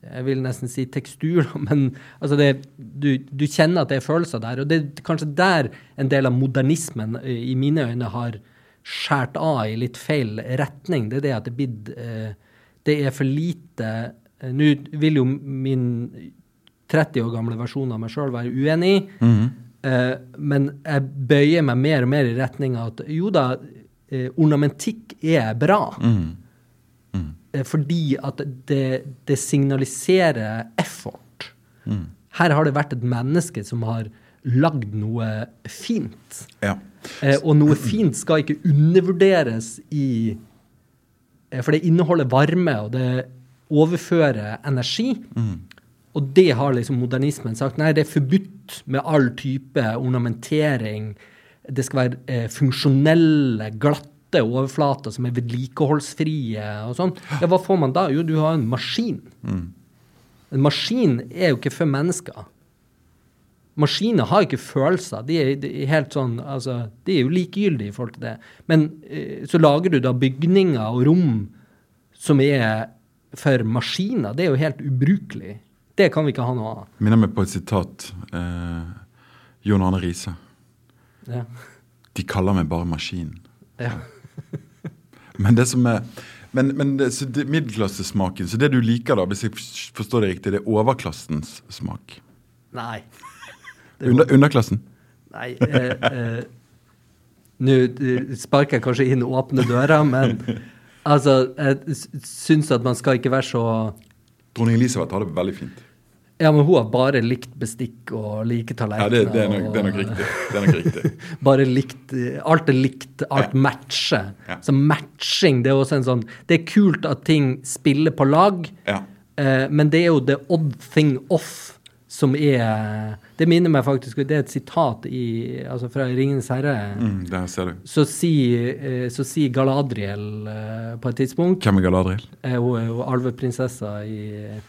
Jeg vil nesten si tekstur, men altså det, du, du kjenner at det er følelser der. Og det er kanskje der en del av modernismen eh, i mine øyne har skåret av i litt feil retning. Det er det at det, er blitt, eh, det er for lite eh, Nå vil jo min 30 år gamle versjon av meg sjøl være uenig, Mhm. eh, men jeg bøyer meg mer og mer i retning av at jo da, eh, ornamentikk er bra. Mm. Mm. Eh, Fordi at det, det signaliserer effort. Mm. Her har det vært et menneske som har lagd noe fint. Ja. Eh, og noe fint skal ikke undervurderes i For det inneholder varme, og det overfører energi. Mm. Og det har liksom modernismen sagt. Nei, det er forbudt med all type ornamentering. Det skal være eh, funksjonelle, glatte overflater som er vedlikeholdsfrie og sånn. Ja, hva får man da? Jo, du har en maskin. Mm. En maskin er jo ikke for mennesker. Maskiner har ikke følelser. De er, de er helt sånn, altså, de er jo likegyldige i forhold til det. Men eh, så lager du da bygninger og rom som er for maskiner. Det er jo helt ubrukelig. Det kan vi ikke ha noe av. Minner meg på et sitat. Eh, Jon Arne Riise. Ja. De kaller meg bare maskin. Ja. Men det som er men, men det, så det, middelklassesmaken, så det du liker da, hvis jeg forstår det riktig, det er overklassens smak? Nei. Under, underklassen? Nei eh, eh, Nå sparker jeg kanskje inn åpne dører, men altså, jeg syns at man skal ikke være så Dronning Elisabeth har det veldig fint. Ja, men hun har bare likt bestikk og like Ja, det, det, er, nok, og- det er nok riktig. Det er nok riktig. Bare likt Alt er likt, alt matcher. Ja. Så matching, det er også en sånn Det er kult at ting spiller på lag, Ja. eh, men det er jo the odd thing off som er Det minner meg faktisk Det er et sitat i, altså fra 'Ringenes herre'. Mm, der ser du. Så sier eh, så Galadriel eh, på et tidspunkt Hvem er Galadriel? eh, Hun er jo alveprinsessa i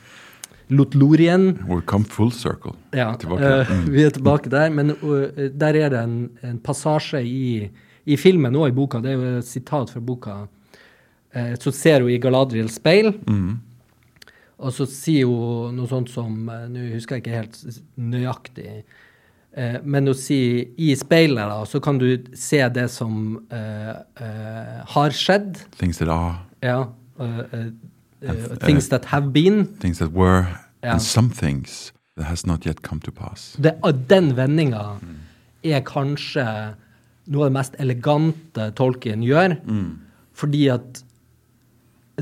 Lotlorien. We'll come full circle. Ja, Tilbake. Mm. vi er tilbake der. Men der er det en, en passasje i, i filmen og i boka, det er jo et sitat fra boka. Så ser hun i Galadriels speil, Mm. Og så sier hun noe sånt som eh, Nå husker jeg ikke helt nøyaktig, eh, men hun sier i speilet, da, så kan du se det som uh, uh, har skjedd. Things that are, Ja. Uh, things that have been. things that were, Ja. and some things that has not yet come to pass. Det, den vendinga er kanskje noe av det mest elegante Tolkien gjør. Mm. Fordi at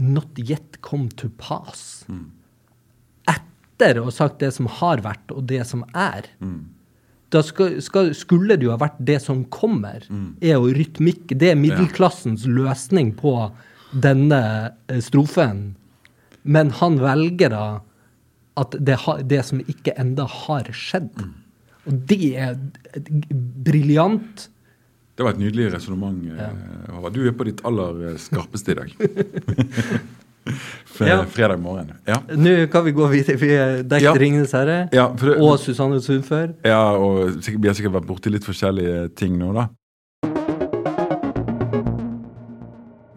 not yet come to pass. Etter å ha sagt det som har vært, og det som er. Da skal, skal, skulle det jo ha vært det som kommer, er jo rytmikk. Det er middelklassens løsning på denne eh, strofen. Men han velger da at det, det som ikke enda har skjedd. Og det er briljant. Det var et nydelig resonnement. Ja. Håvard. Du er på ditt aller eh, skarpeste i dag. Ja. Fredag morgen. Ja. Nå kan vi gå videre. Vi dekket Ja. 'Ringenes herre' Ja, det, og Susanne Sundfør. ja, og vi har sikkert vært borti litt forskjellige ting nå, da.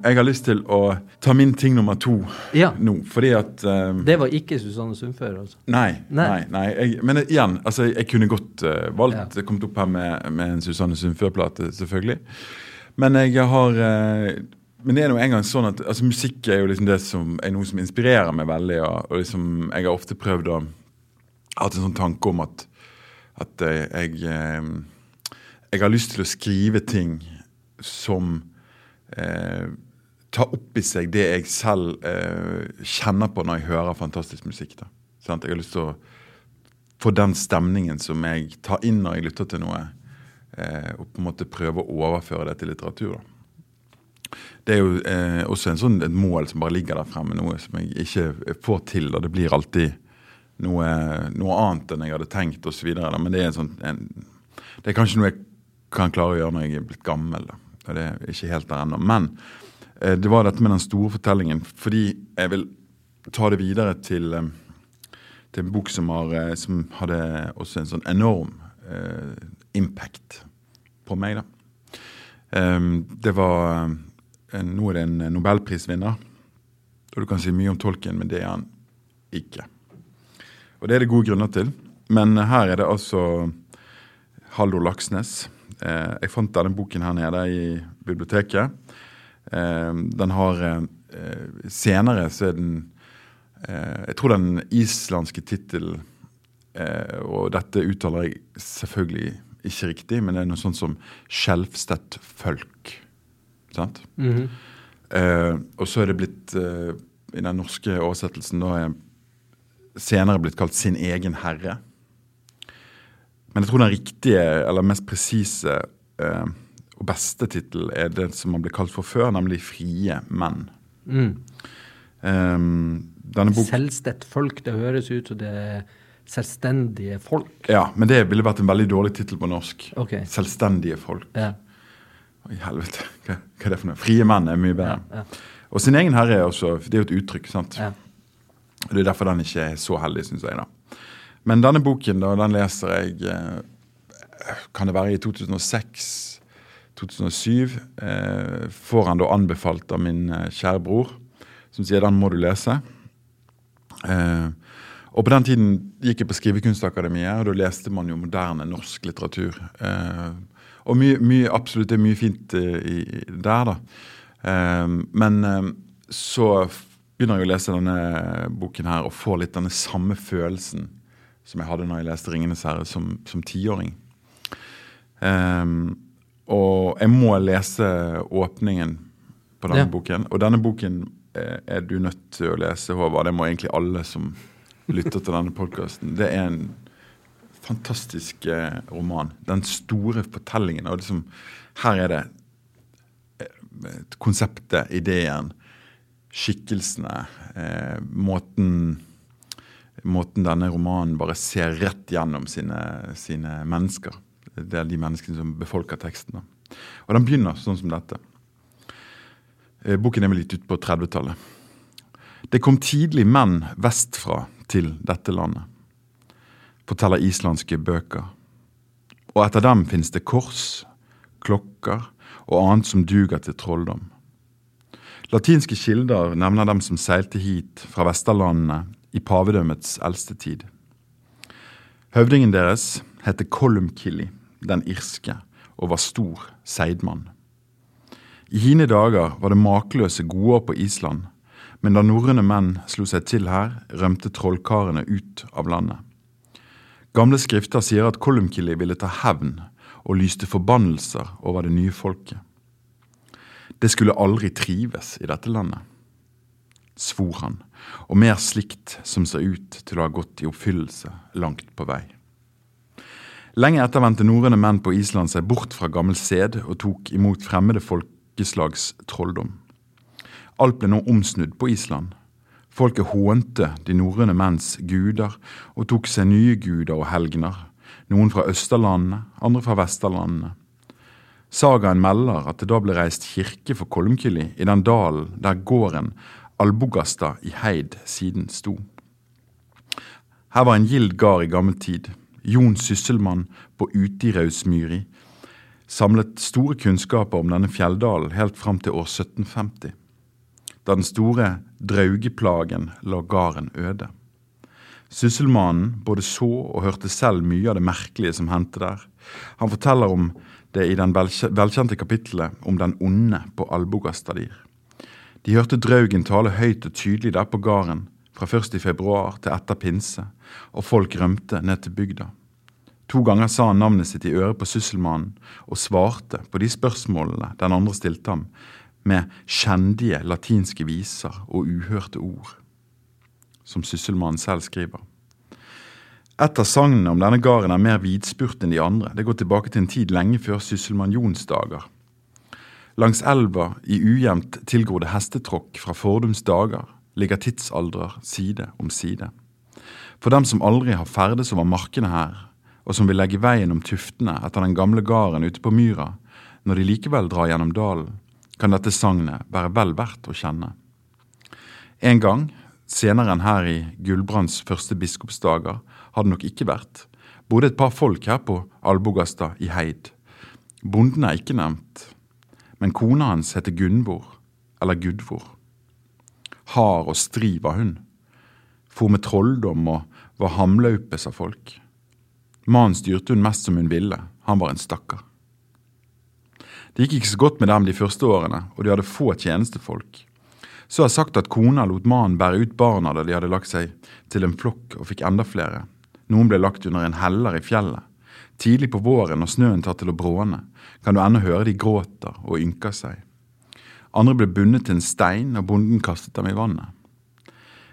Jeg har lyst til å ta min ting nummer to Ja. nå, fordi at eh, Det var ikke Susanne Sundfør, altså. Nei. Nei. nei, nei jeg, men igjen, altså, jeg kunne godt uh, valgt Ja. kommet opp her med, med en Susanne Sundfør-plate, selvfølgelig. Men jeg har uh, Men det er nå engang sånn at altså, musikk er jo liksom det som er noe som inspirerer meg veldig. Og, og liksom, jeg har ofte prøvd å hatt en sånn tanke om at, at jeg Jeg har lyst til å skrive ting som eh, tar opp i seg det jeg selv eh, kjenner på når jeg hører fantastisk musikk. Da. Sant? Jeg har lyst til å få den stemningen som jeg tar inn når jeg lytter til noe, eh, og på en måte prøve å overføre det til litteratur. Da. Det er jo eh, også sånn, et mål som bare ligger der fremme, noe som jeg ikke får til. og Det blir alltid noe, noe annet enn jeg hadde tenkt osv. Men det er, sånn, en, det er kanskje noe jeg kan klare å gjøre når jeg er blitt gammel. Da. Og det er ikke helt der ennå. Men det var dette med den store fortellingen, fordi jeg vil ta det videre til, eh, til en bok som, har, eh, som hadde også en sånn enorm uh, impact på meg. da. Um, det var en, Nå er det en nobelprisvinner. Og du kan si mye om tolken, men det er han ikke. Og det er det gode grunner til. Men her er det altså Haldor Laksnes. Eh, jeg fant denne boken her nede i biblioteket. Eh, den har eh, Senere så er den eh, Jeg tror den islandske tittelen eh, Og dette uttaler jeg selvfølgelig ikke riktig, men det er noe sånt som 'skjelvstedt folk'. Sant? Mhm. Eh, og så er det blitt, eh, i den norske oversettelsen, da er senere blitt kalt 'Sin egen herre'. Men jeg tror den riktige, eller mest presise eh, og beste tittel er det som man ble kalt for før, nemlig 'Frie menn'. Mm. Um, denne bok, Selvstedt folk, det høres ut som det er selvstendige folk. ja, men det ville vært en veldig dårlig tittel på norsk. Okay. 'Selvstendige folk'. Ja. Oi, helvete. Hva, hva er det for noe? Frie menn er mye bedre. Ja, ja. Og sin egen herre er også Det er jo et uttrykk, sant? Ja. Det er derfor den ikke er så heldig, syns jeg. da. Men denne boken da, den leser jeg eh, Kan det være i 2006? 2007? Eh, får han da anbefalt av min eh, kjære bror, som sier den må du lese. Eh, og på den tiden gikk jeg på Skrivekunstakademiet, og da leste man jo moderne norsk litteratur. Eh, og mye, mye, absolutt det er mye fint eh, i, i, der, da. Eh, men så begynner jeg å lese denne boken her og får litt denne samme følelsen som jeg hadde når jeg leste 'Ringenes herre' som, tiåring. Ehm, og jeg må lese åpningen på denne Ja. boken. Og denne boken eh, er du nødt til å lese, Håvard. Det må egentlig alle som lytter til denne podkasten. Det er en fantastisk eh, roman. Den store fortellingen. Og liksom, her er det eh, konseptet, ideen, skikkelsene, måten Måten denne romanen bare ser rett gjennom sine, sine mennesker. Det er de menneskene som befolker teksten. Og den begynner sånn som dette. Eh, Boken er vel gitt ut på 30-tallet. Det kom tidlig menn vestfra til dette landet, forteller islandske bøker. Og etter dem finnes det kors, klokker og annet som duger til trolldom. Latinske kilder nevner dem som seilte hit fra Vesterlandene i pavedømmets eldste tid. Høvdingen deres heter Kolumkilli, den irske, og var stor seidmann. I hine dager var det makeløse gode på Island, men da norrøne menn slo seg til her, rømte trollkarene ut av landet. Gamle skrifter sier at Kolumkili ville ta hevn og lyste forbannelser over det nye folket. Det skulle aldri trives i dette landet. svor han, og mer slikt som ser ut til å ha gått i oppfyllelse langt på vei. Lenge etter vendte norrøne menn på Island seg bort fra gammel sed og tok imot fremmede folkeslags trolldom. Alt ble nå omsnudd på Island. Folket hånte de norrøne menns guder og tok seg nye guder og helgener, noen fra Østerlandene, andre fra Vesterlandene. Sagaen melder at det da ble reist kirke for Kolmkili i den dalen der gården Albogasta i Heid siden sto. Her var en gild gard i gammel tid. Jon Sysselmann på Utiraudsmyri, samlet store kunnskaper om denne fjelldalen helt fram til år 1750, da den store draugeplagen la gården øde. Sysselmannen både så og hørte selv mye av det merkelige som hendte der. Han forteller om det i den velkjente kapittelet om den onde på Albogastadir. De hørte Draugen tale høyt og tydelig der på gården, fra først i februar til etter pinse, og folk rømte ned til bygda. To ganger sa han navnet sitt i øret på sysselmannen og svarte på de spørsmålene den andre stilte ham, med kjendige latinske viser og uhørte ord, som sysselmannen selv skriver. Et av sagnene om denne gården er mer vidspurt enn de andre. Det går tilbake til en tid lenge før sysselmann Jons dager. Langs elva i ujevnt tilgrodde hestetråkk fra fordums dager ligger tidsaldrer side om side. For dem som aldri har ferdes over markene her, og som vil legge veien om tuftene etter den gamle gården ute på myra, når de likevel drar gjennom dalen, kan dette sagnet være vel verdt å kjenne. En gang, senere enn her i Gulbrands første biskopsdager, har det nok ikke vært, bodde et par folk her på Albogasta i Heid. Bonden er ikke nevnt, men kona hans heter Gunvor, eller Gudvor. Hard og stri var hun, for med trolldom og var hamlaupe, sa folk. Mannen styrte hun mest som hun ville, han var en stakkar. Det gikk ikke så godt med dem de første årene, og de hadde få tjenestefolk. Så har sagt at kona lot mannen bære ut barna da de hadde lagt seg til en flokk og fikk enda flere. Noen ble lagt under en heller i fjellet. Tidlig på våren når snøen tar til å bråne, kan du ennå høre de gråter og ynker seg. Andre ble bundet til en stein, og bonden kastet dem i vannet.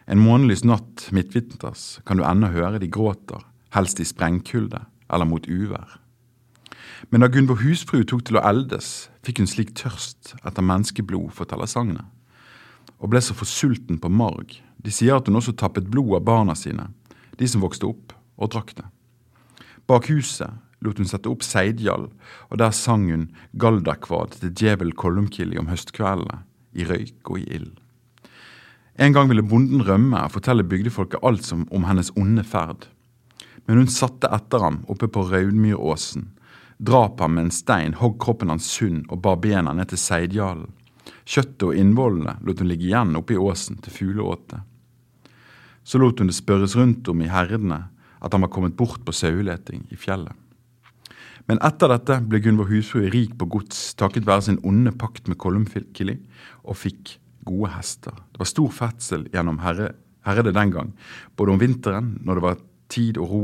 En månelys natt midtvinters kan du ennå høre de gråter, helst i sprengkulde eller mot uvær. Men da Gunvor husfrue tok til å eldes, fikk hun slik tørst etter menneskeblod, forteller sagnet, og ble så forsulten på marg. De sier at hun også tappet blod av barna sine, de som vokste opp, og drakk det. Bak huset lot hun sette opp seidjall, og der sang hun galdakvad til djevel Kollumkilli om høstkveldene, i røyk og i ild. En gang ville bonden rømme og fortelle bygdefolket alt som om hennes onde ferd men hun satte etter ham oppe på Raudmyråsen, drap ham med en stein, hogg kroppen hans sund og bar bena ned til Seidjalen. Kjøttet og innvollene lot hun ligge igjen oppe i åsen til fugleåte. Så lot hun det spørres rundt om i herdene at han var kommet bort på saueleting i fjellet. Men etter dette ble Gunvor husfrue rik på gods takket være sin onde pakt med Kollumkilli, og fikk gode hester. Det var stor ferdsel gjennom herre, herredet den gang, både om vinteren, når det var tid og ro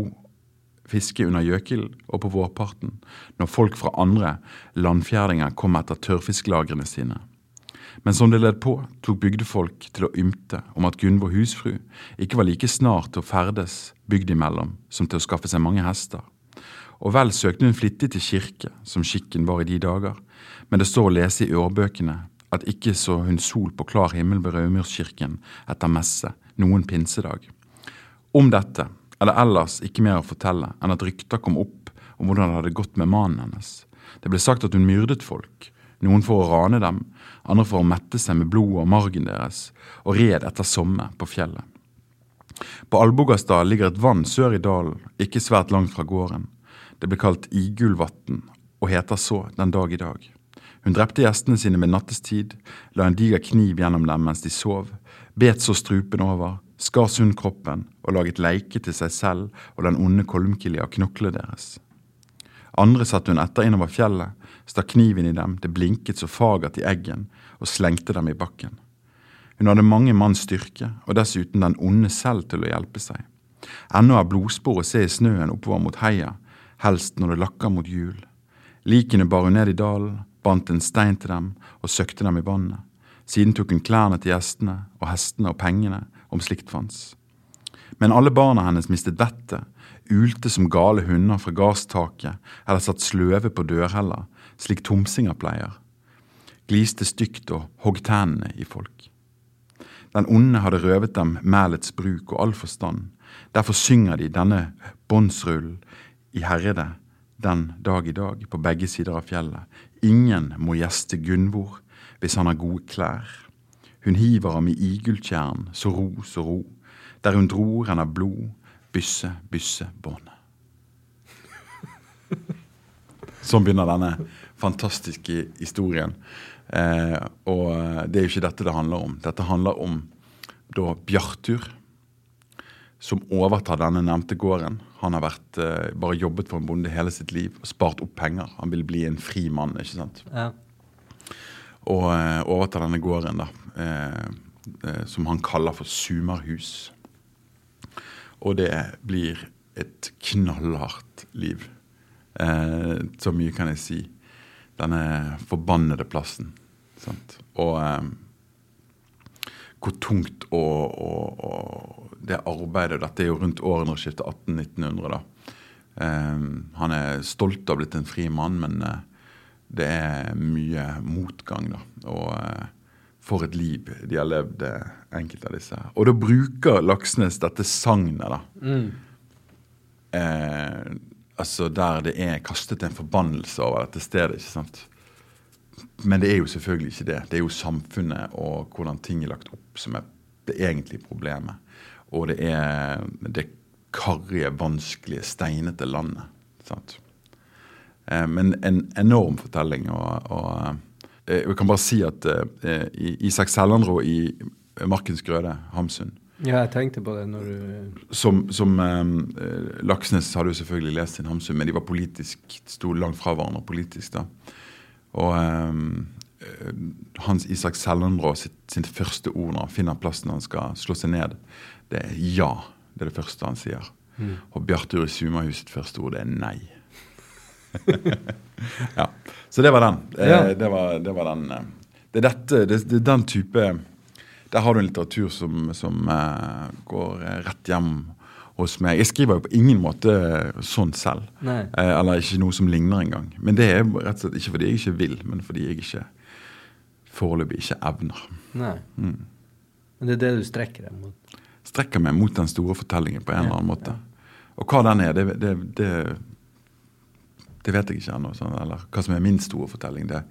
fiske under gjøkild, og på vårparten, når folk fra andre landfjerdinger kom etter tørrfisklagrene sine. Men som det led på, tok bygdefolk til å ymte om at Gunvor husfru ikke var like snart til å ferdes bygd imellom som til å skaffe seg mange hester. Og vel søkte hun flittig til kirke, som skikken var i de dager, men det står å lese i ørebøkene at ikke så hun sol på klar himmel ved Raumyrskirken etter messe noen pinsedag. Om dette er det ellers ikke mer å fortelle enn at rykter kom opp om hvordan det hadde gått med mannen hennes. Det ble sagt at hun myrdet folk, noen for å rane dem, andre for å mette seg med blodet og margen deres, og red etter somme på fjellet. På Albogastad ligger et vann sør i dalen, ikke svært langt fra gården. Det ble kalt Igulvatn, og heter så den dag i dag. Hun drepte gjestene sine med nattestid, la en diger kniv gjennom dem mens de sov, bet så strupen over, skar sund kroppen og laget leike til seg selv og den onde Kolmkili av knoklene deres. Andre satte hun etter innover fjellet, stakk kniven i dem, det blinket så fagert i eggen, og slengte dem i bakken. Hun hadde mange manns styrke, og dessuten den onde selv til å hjelpe seg. Ennå er blodspor å se i snøen oppover mot heia, helst når det lakker mot jul. Likene bar hun ned i dalen, bandt en stein til dem og søkte dem i vannet. Siden tok hun klærne til gjestene og hestene og pengene, om slikt fantes. Men alle barna hennes mistet vettet, ulte som gale hunder fra gardstaket eller satt sløve på dørheller, slik tomsinger pleier. Gliste stygt og hogg tennene i folk. Den onde hadde røvet dem mælets bruk og all forstand. Derfor synger de denne båndsrullen i Herrede den dag i dag på begge sider av fjellet. Ingen må gjeste Gunvor hvis han har gode klær. Hun hiver ham i igulltjern, så ro, så ro. Der hun dro, renner blod, bysse, bysse, bånd. Sånn begynner denne fantastiske historien. Eh, og det er jo ikke dette det handler om. Dette handler om da Bjartur, som overtar denne nevnte gården. Han har vært, eh, bare jobbet for en bonde hele sitt liv og spart opp penger. Han vil bli en fri mann, ikke sant. Ja. Og eh, overtar denne gården, da, eh, som han kaller for Sumerhus. Og det blir et knallhardt liv. Så mye kan jeg si. Denne forbannede plassen. Sant? Og hvor tungt og, og, og, det arbeidet Dette er jo rundt århundreskiftet 1800-1900. da. Um, han er stolt av å ha blitt en fri mann, men uh, det er mye motgang. da. Og uh, for et liv de har levd, eh, enkelte av disse. Og da bruker Laksnes dette sagnet, da. Mm. Uh, altså der det er kastet en forbannelse over dette stedet. ikke sant? Men det er jo selvfølgelig ikke det. Det er jo samfunnet og hvordan ting er lagt opp som er det egentlige problemet. Og det er det karrige, vanskelige, steinete landet. sant? Eh, men en enorm fortelling. Og, og eh, jeg kan bare si at eh, Isak Sellandrå i Markens Grøde, Hamsun, Ja, jeg tenkte på det når du som, som Laksnes hadde jo selvfølgelig lest sin Hamsun, men de var politisk, sto langt fra hverandre politisk. da. Og Hans Isak Sellandro sitt, sitt første ord når han finner plassen han skal slå seg ned, det er ja. Det er det første han sier. Mm. Og Bjartur i Sumahus sitt første ord, det er nei. ja. Så det var den. Eh, Ja. det, var, det var den. eh. Det er dette, det, det er den type Der har du en litteratur som, som uh, går rett hjem hos meg. Jeg skriver jo på ingen måte sånn selv. Nei. Eller ikke noe som ligner engang. Men det er rett og slett ikke fordi jeg ikke vil, men fordi jeg ikke foreløpig ikke evner. Nei. Mm. Men det er det du strekker deg mot? Strekker meg mot den store fortellingen på en eller annen måte. Og hva den er, det, det, det, det vet jeg ikke ennå. Sånn, eller hva som er min store fortelling, det,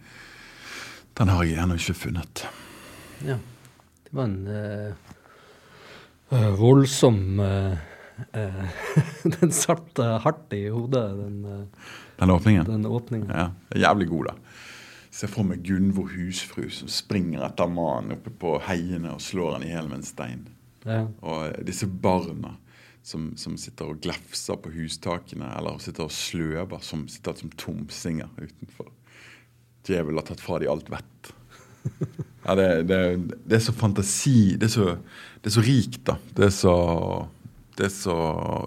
den har jeg ennå ikke funnet. Ja. Det var en uh, voldsom uh, uh, Den satt hardt i hodet, den, Den åpningen. den åpningen. Ja, Jævlig god, da. Se for meg Gunvor husfru som springer etter mannen oppe på heiene og slår han i hjel med en stein. Ja. Og disse barna som, som sitter og glefser på hustakene, eller sitter og sløver, som sitter som tomsinger utenfor. Djevelen har tatt fra de alt vett. Ja, det, det, det er så fantasi Det er så, det er så rikt, da. Det er så, det er så,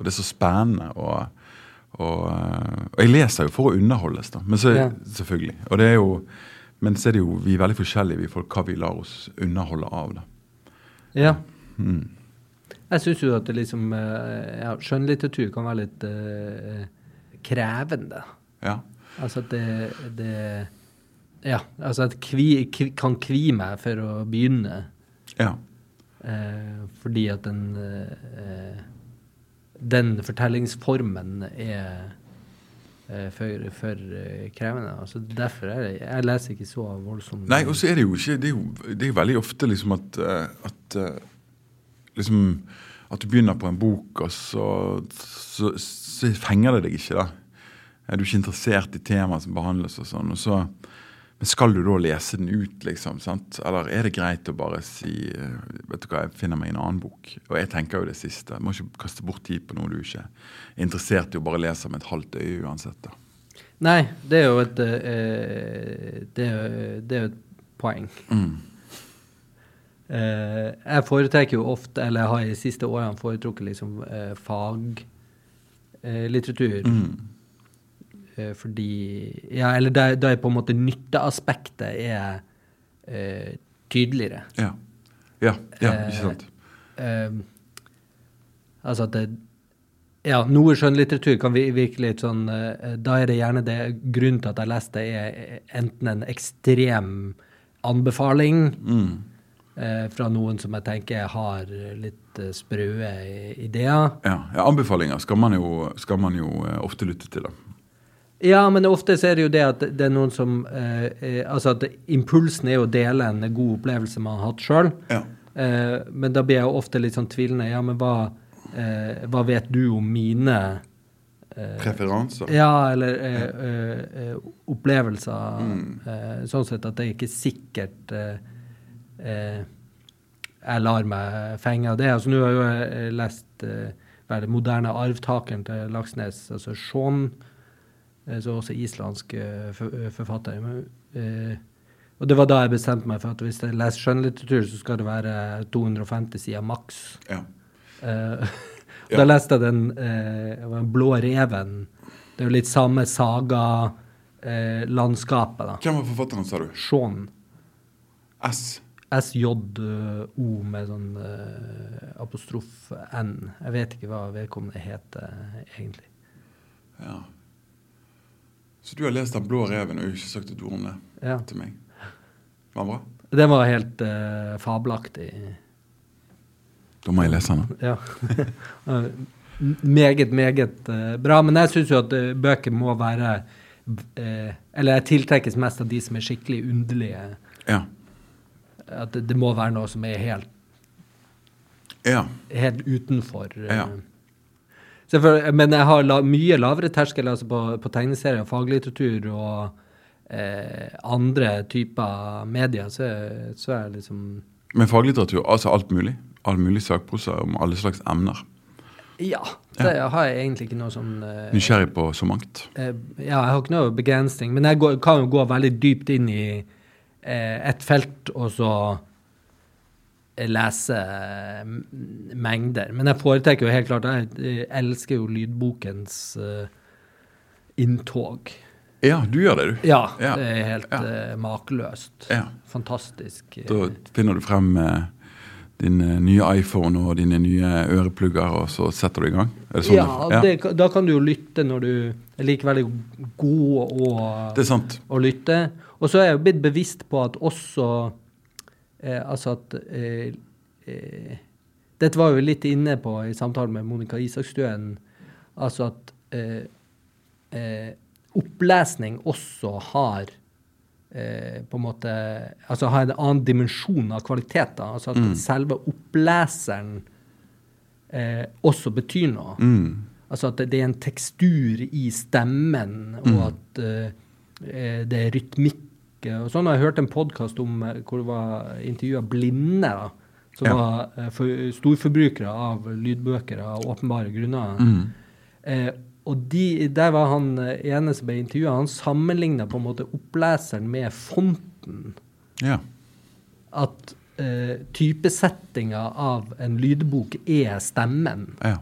det er så spennende. Og, og, og jeg leser jo for å underholdes, da. Men så, Ja. selvfølgelig. Og det er jo, men så er det jo vi er veldig forskjellige, vi folk, hva vi lar oss underholde av. da. ja. Mm. Jeg syns jo at det liksom eh, ja, Skjønnlitteratur kan være litt uh, krevende. Ja. Altså at det, det Ja, altså at kvi, kvi, kan kvi meg for å begynne. ja. Uh, fordi at den uh, Den fortellingsformen er for, for krevende. Altså derfor er det Jeg leser ikke så voldsomt. Nei, og så er det jo ikke Det er jo, det er veldig ofte liksom at, at Liksom At du begynner på en bok, og så, så, så fenger det deg ikke, da. Er du ikke interessert i temaet som behandles og sånn. og så men skal du da lese den ut, liksom? sant? Eller er det greit å bare si eh, vet du hva, jeg finner meg en annen bok? Og jeg tenker jo det siste. Du må ikke kaste bort tid på noe du ikke er interessert i å bare lese med et halvt øye uansett. da. Nei, det er jo et eh, det, er, det er et poeng. Mm. Eh, jeg foretrekker jo ofte, eller jeg har i de siste årene foretrukket liksom eh, faglitteratur. Mm. Eh, fordi Ja, eller der, der på en måte nytteaspektet er eh, tydeligere. Ja. Ja, ja ikke sant. Altså at det Ja, noe skjønnlitteratur kan vi- virke litt sånn Da er det gjerne det Grunnen til at jeg leste, er enten en ekstrem anbefaling Mm. Eh, fra noen som jeg tenker har litt eh, sprø ideer. Ja, ja, Anbefalinger skal man jo, skal man jo eh, ofte lytte til. da. Ja, men ofte så er det jo det at det er noen som eh, Altså at impulsen er å dele en god opplevelse man har hatt sjøl. Ja. Eh, men da blir jeg jo ofte litt sånn tvilende. Ja, men hva, eh, hva vet du om mine eh, Preferanser. Ja, eller eh, eh, eh, opplevelser. Eh, sånn sett at det er ikke sikkert eh, eh, jeg lar meg fenge av det. Altså Nå har jeg jo eh, lest eh, den 'Moderne arvtakeren' til Laksnes, altså Sean, eh, som også islandsk eh, eh, forfatter. Men, og det var da jeg bestemte meg for at hvis jeg leser skjønnlitteratur, så skal det være 250 sider maks. Ja. Da leste jeg den blå reven. Det er jo litt samme saga-landskapet, da. Hvem var forfatteren, sa du? Shaun. S. SJO med sånn uh, apostrof N. Jeg vet ikke hva vedkommende heter egentlig. Ja. Så du har lest Den blå reven og ikke sagt et ord om det Ja. til meg? Var den bra? Den var helt uh, fabelaktig. Da må jeg lese den. Ja. Meget, meget uh, bra. Men jeg syns jo at bøker må være Eller jeg tiltrekkes mest av de som er skikkelig underlige. Ja. At det, det må være noe som er helt, Ja. helt utenfor. eh. Ja. Selvfølgelig, men jeg har la, mye lavere terskel altså på, på tegneserier, faglitteratur og eh, andre typer medier. Så, så er jeg liksom Men faglitteratur, altså alt mulig? All mulig sakprosa om alle slags emner? Ja. Det har jeg egentlig ikke noe sånn eh, Nysgjerrig på så mangt? Eh, Ja, jeg har ikke noe begrensning, men jeg går, kan jo gå veldig dypt inn i et felt og så eh, lese eh, mengder. Men jeg foretrekker jo helt klart Jeg eh, elsker jo lydbokens eh, inntog. Ja, du gjør det, du. Ja, Ja, det er helt ja. eh, makeløst. Ja. Fantastisk. eh. Da finner du frem eh, din eh, nye iPhone og dine nye øreplugger, og så setter du i gang? Sånn ja, det, da kan du jo lytte når du er like veldig god å, det sant. å lytte. Og så er jeg jo blitt bevisst på at også eh, Altså at eh, eh, Dette var jo litt inne på i samtalen med Monica Isakstuen. Altså at eh, eh, opplesning også har på en måte Altså har en annen dimensjon av kvalitet. da, Altså at selve oppleseren eh, også betyr noe. Mm. Altså at det, det er en tekstur i stemmen, og at eh, eh, det er rytmikk. Eh, Og sånn har jeg hørt en podkast om eh, hvor det var intervjua blinde, da, som Ja. var eh, for, storforbrukere av lydbøker av åpenbare grunner. Mm. Eh, og de, der var han ene som ble intervjua, han sammenligna på en måte oppleseren med fonten. Ja. At eh, typesettinga av en lydbok er stemmen. ja.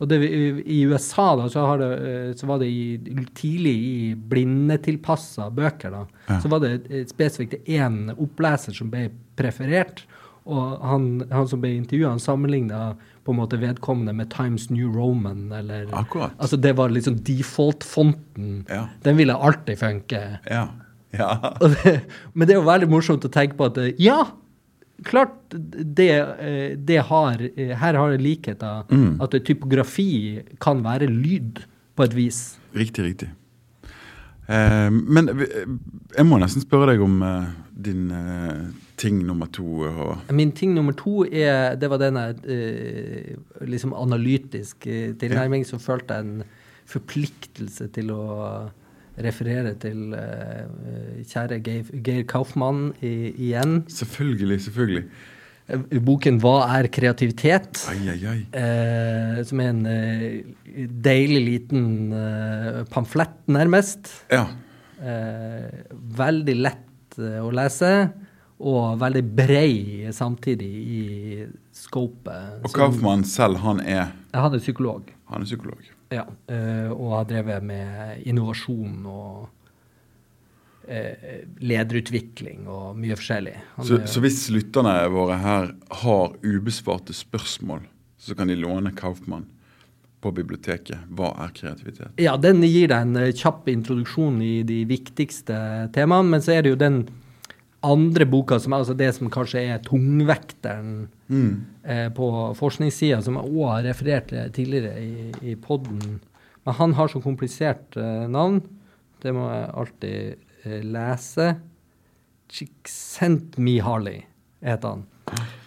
Og det, I USA da, så, har det, eh, så var det i, tidlig i blindetilpassa bøker. da, Ja. Så var det spesifikt én oppleser som ble preferert. Og han, han som ble intervjua, sammenligna vedkommende med Times New Roman. eller... Akkurat. Altså Det var liksom default-fonten. Ja. Den ville alltid funke. Ja. ja. Det, men det er jo veldig morsomt å tenke på at eh, ja, klart det, eh, det har eh, Her har det likheter. Mm. At typografi kan være lyd, på et vis. Riktig, riktig. Eh, men jeg må nesten spørre deg om eh, din eh, ting nummer to. Og, Min ting nummer to er Det var denne eh, liksom analytisk tilnærming. Ja. Så følte jeg en forpliktelse til å referere til uh, kjære Geir, Geir Kaufmann i, igjen. selvfølgelig, selvfølgelig. Eh, Boken 'Hva er kreativitet?' Ai, ai, ai. Eh, som er en eh, deilig liten eh, pamflett, nærmest. Ja. Eh, veldig lett å lese, og veldig brei samtidig i scopet. Og Kaufmann selv, han er, Han er psykolog, han er psykolog. Ja, eh, og har drevet med innovasjon og eh, lederutvikling og mye forskjellig. Så, så hvis lytterne våre her har ubesvarte spørsmål, så kan de låne Kaufmann på biblioteket. Hva er kreativitet? Ja, den gir deg en eh, kjapp introduksjon i de viktigste temaene, men så er det jo den andre boka, som er altså det som kanskje er tungvekteren Mm. eh, på forskningssida, som jeg òg har referert til tidligere i, i poden. Men han har så komplisert eh, navn. Det må jeg alltid eh, lese. Csikszentmihalyi heter han.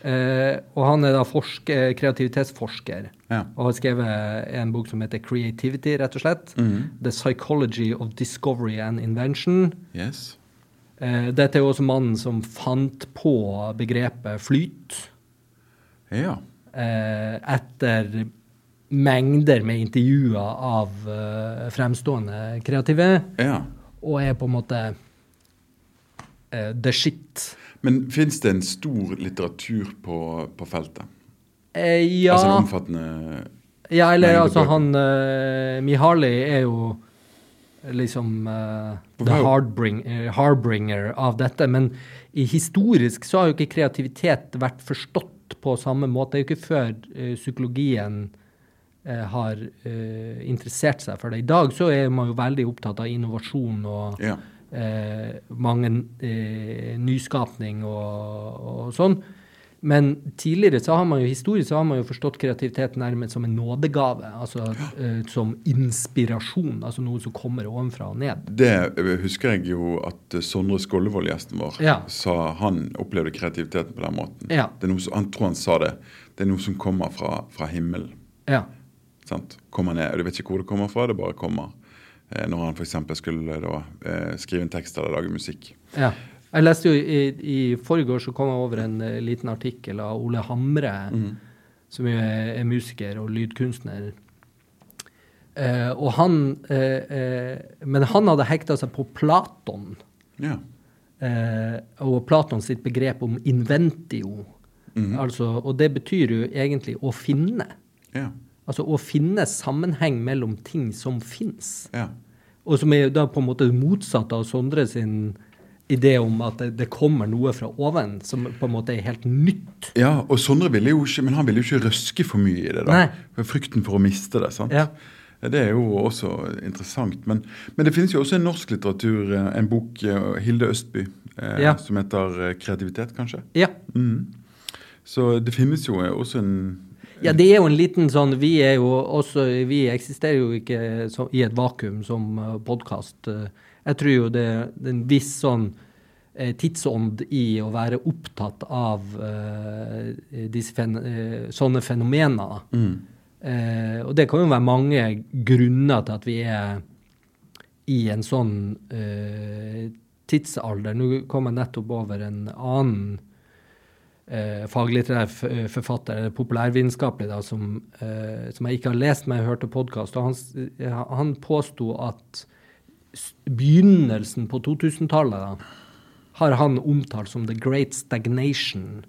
Eh, og han er da forsker, kreativitetsforsker Ja. og har skrevet en bok som heter Creativity, rett og slett. Mm. The Psychology of Discovery and Invention. Yes. Eh, dette er jo også mannen som fant på begrepet flyt Ja. eh, etter mengder med intervjuer av eh, fremstående kreative, ja. og er på en måte eh, the shit. Men fins det en stor litteratur på, på feltet? Eh, ja, Altså en omfattende ja, eller altså bøker. han uh, Mihaly er jo liksom uh, the hardbringer, harbringer av dette. Men i historisk så har jo ikke kreativitet vært forstått på samme måte. Det er jo ikke før uh, psykologien eh, har eh, interessert seg for det. I dag så er man jo veldig opptatt av innovasjon og Ja. mange nyskapning og, og sånn. Men tidligere så har man jo historisk så har man jo forstått kreativitet nærmest som en nådegave. Altså uh, som inspirasjon. Altså noe som kommer ovenfra og ned. Det eh, husker jeg jo at eh, Sondre Skollevold, gjesten vår, Ja. sa han opplevde kreativiteten på den måten. Ja. Det er noe som, han tror han sa det. Det er noe som kommer fra, fra himmelen. Ja. Sant? Kommer ned, og Du vet ikke hvor det kommer fra, det bare kommer. Når han f.eks. skulle da, eh, skrive en tekst eller lage musikk. ja. Jeg leste jo i, i forrige år så kom jeg over en eh, liten artikkel av Ole Hamre, som jo er, er musiker og lydkunstner. Eh, og han eh, eh, Men han hadde hekta seg på Platon. Ja. Eh, og Platon sitt begrep om inventio. altså, og det betyr jo egentlig å finne. Ja. Altså å finne sammenheng mellom ting som fins. ja. Og som er da på en måte motsatt av Sondre sin idé om at det, kommer noe fra oven, som på en måte er helt nytt. Ja, og Sondre ville jo ikke, men han ville jo ikke røske for mye i det. da. Nei. Frykten for å miste det. sant? Ja. Det er jo også interessant. Men, men det finnes jo også en norsk litteratur, eh, en bok eh, Hilde Østby, eh, Ja. som heter eh, 'Kreativitet', kanskje. Ja. Mm. Så det finnes jo også en ja, det er jo en liten sånn Vi er jo også Vi eksisterer jo ikke så, i et vakuum som podkast. jeg tror jo det, det er en viss sånn tidsånd i å være opptatt av eh, disse fen eh, sånne fenomener. mm. Eh, og det kan jo være mange grunner til at vi er i en sånn eh, tidsalder. Nå kom jeg nettopp over en annen eh, faglitterær eh, forfatter, eller populærvitenskapelig, som, eh, som jeg ikke har lest, men jeg hørte podkast. Han, eh, han påsto at begynnelsen på 2000-tallet da, har han omtalt som the great stagnation.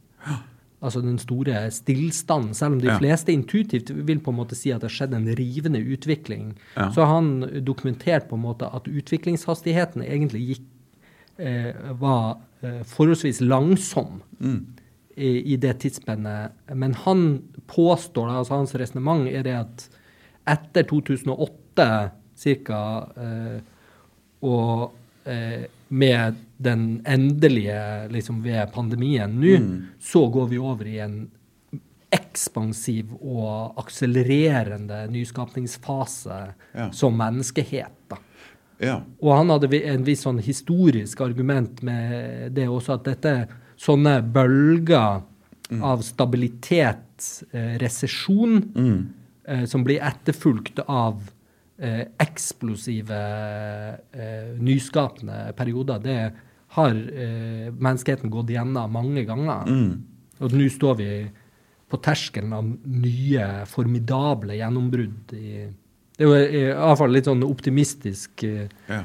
Altså den store stillstanden. Selv om de Ja. fleste intuitivt vil på en måte si at det har skjedd en rivende utvikling, Ja. så har han dokumentert på en måte at utviklingshastigheten egentlig gikk, eh, var eh, forholdsvis langsom Mm. i, i det tidsspennet. Men han påstår, altså hans resonnement er det at etter 2008 ca. Eh, og eh, med den endelige liksom ved pandemien nå, Mm. så går vi over i en ekspansiv og akselererende nyskapningsfase Ja. som menneskehet. da. Ja. Og han hadde en viss sånn historisk argument med det også, at dette sånne bølger av stabilitet, eh, resesjon, Mm. eh, som blir etterfulgt av eh, eksplosive, eh, nyskapende perioder, det har eh, menneskeheten gått gjennom mange ganger. Mm. Og nå står vi på terskelen av nye, formidable gjennombrudd. I, det er jo i, hvert fall litt sånn optimistisk eh, Ja.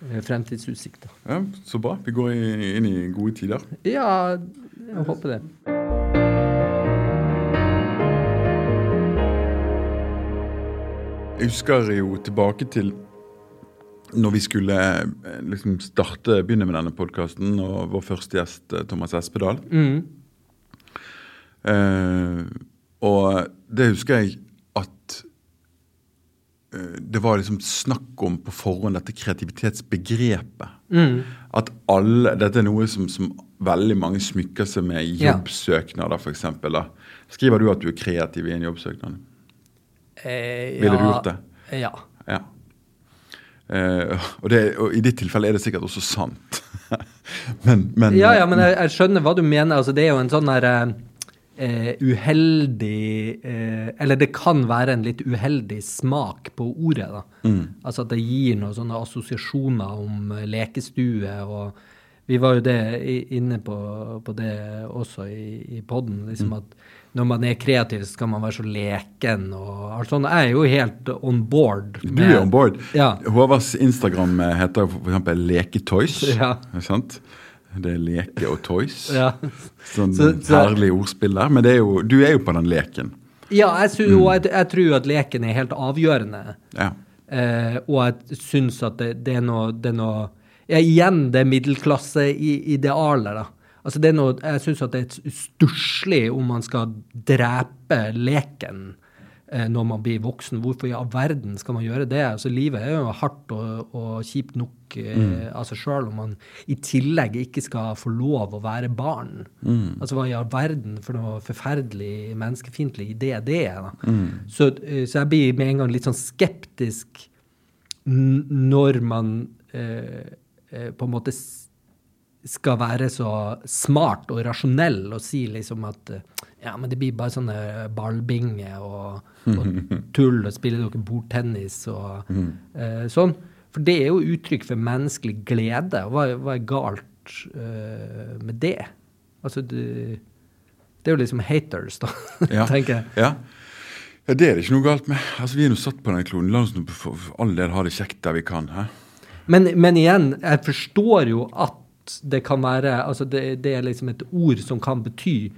fremtidsutsikter. fremtidsutsikt. ja, så bra. Vi går inn i gode tider. Ja, jeg håper det. Jeg husker jo tilbake til når vi skulle eh, liksom starte, begynne med denne podkasten, og vår første gjest, eh, Thomas Espedal Mm. uh, Og det husker jeg at uh, det var liksom snakk om på forhånd dette kreativitetsbegrepet. Mm. At alle, Dette er noe som, som veldig mange smykker seg med i Ja. jobbsøknader, f.eks. Skriver du at du er kreativ i en jobbsøknad? Eh, Ville du ja, gjort det? Ja. Ja. Eh, og, det, og i ditt tilfelle er det sikkert også sant. men, men, Ja, ja, men jeg, jeg skjønner hva du mener. Altså, det er jo en sånn der eh, uheldig uh, Eller det kan være en litt uheldig smak på ordet. da. Altså at det gir noen sånne assosiasjoner om lekestue. og Vi var jo det inne på, på det også i, i poden. Liksom at når man er kreativ, så skal man være så leken og alt sånt. Jeg er jo helt on board. Du er on board. Ja. Håvards Instagram eh, heter f.eks. Leketoys. Ja. Sant? Det er leke og toys. Ja. Sånn Så- så- herlig ordspill der. Men det er jo, du er jo på den leken. Ja, jeg, sy- og jeg, jeg tror at leken er helt avgjørende. Ja. Eh, og jeg syns at det, det er noe, det er noe ja, Igjen det middelklasseidealet, da. Altså det er noe, jeg syns at det er stusslig om man skal drepe leken eh, når man blir voksen. Hvorfor i all verden skal man gjøre det? Altså Livet er jo hardt og, og kjipt nok eh, av seg sjøl om man i tillegg ikke skal få lov å være barn. Altså Hva i all verden for noe forferdelig menneskefiendtlig idé det er? da. Så, eh, så jeg blir med en gang litt sånn skeptisk når man eh, eh, på en måte skal være så smart og rasjonell og si liksom at eh, ja, men det blir bare sånne ballbinger og, og tull, og spiller dere bordtennis og eh, sånn. For det er jo uttrykk for menneskelig glede. Hva, hva er galt eh, med det? Altså, det, det er jo liksom haters, da, Ja. tenker jeg. Ja. ja, det er det ikke noe galt med. Altså, Vi er nå satt på den kloden. La oss nå for all del ha det kjekt der vi kan. Hæ? Men, men igjen, jeg forstår jo at det kan være Altså, det, det er liksom et ord som kan bety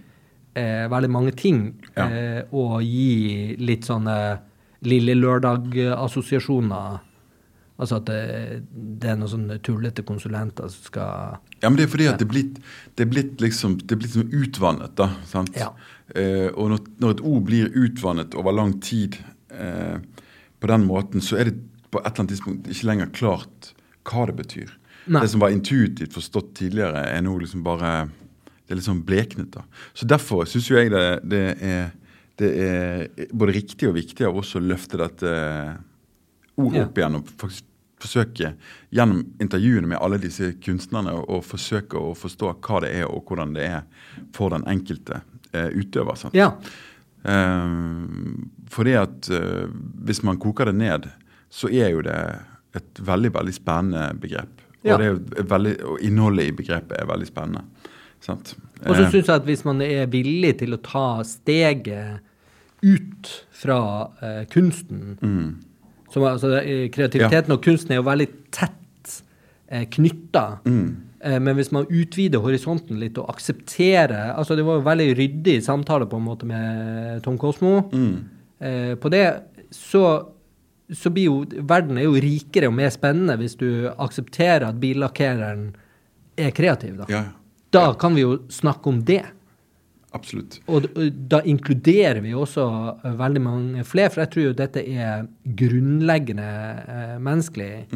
eh, veldig mange ting. Ja. Eh, og gi litt sånne Lille Lørdag-assosiasjoner. Altså at det, det er noen sånne tullete konsulenter som skal Ja, men det er fordi at det er blitt, det er blitt liksom det er blitt sånn utvannet, da. sant? Ja. Eh, og når, når et ord blir utvannet over lang tid eh, på den måten, så er det på et eller annet tidspunkt ikke lenger klart hva det betyr. Nei. Det som var intuitivt forstått tidligere, er nå liksom bare Det er litt sånn bleknet, da. Så derfor syns jeg det, det, er, det er både riktig og viktig av oss å løfte dette ordet opp igjen og faktisk forsøke gjennom intervjuene med alle disse kunstnerne å forsøke å forstå hva det er og hvordan det er for den enkelte eh, utøver. Sant? Ja. Um, fordi at uh, hvis man koker det ned, så er jo det et veldig veldig spennende begrep. Ja. Og, det veldig, og innholdet i begrepet er veldig spennende. Sant? Og så Eh, syns jeg at hvis man er villig til å ta steget ut fra eh, kunsten som, altså, Kreativiteten Kreativiteten og kunsten er jo veldig tett eh, knytta. Eh, men hvis man utvider horisonten litt og aksepterer altså Det var jo veldig ryddig samtale på en måte med Tom Kosmo. Eh, på det så, så blir jo verden er jo rikere og mer spennende hvis du aksepterer at billakkereren er kreativ. da. ja, Da kan vi jo snakke om det. absolutt. Og da inkluderer vi også veldig mange flere, for jeg tror jo dette er grunnleggende eh, menneskelig.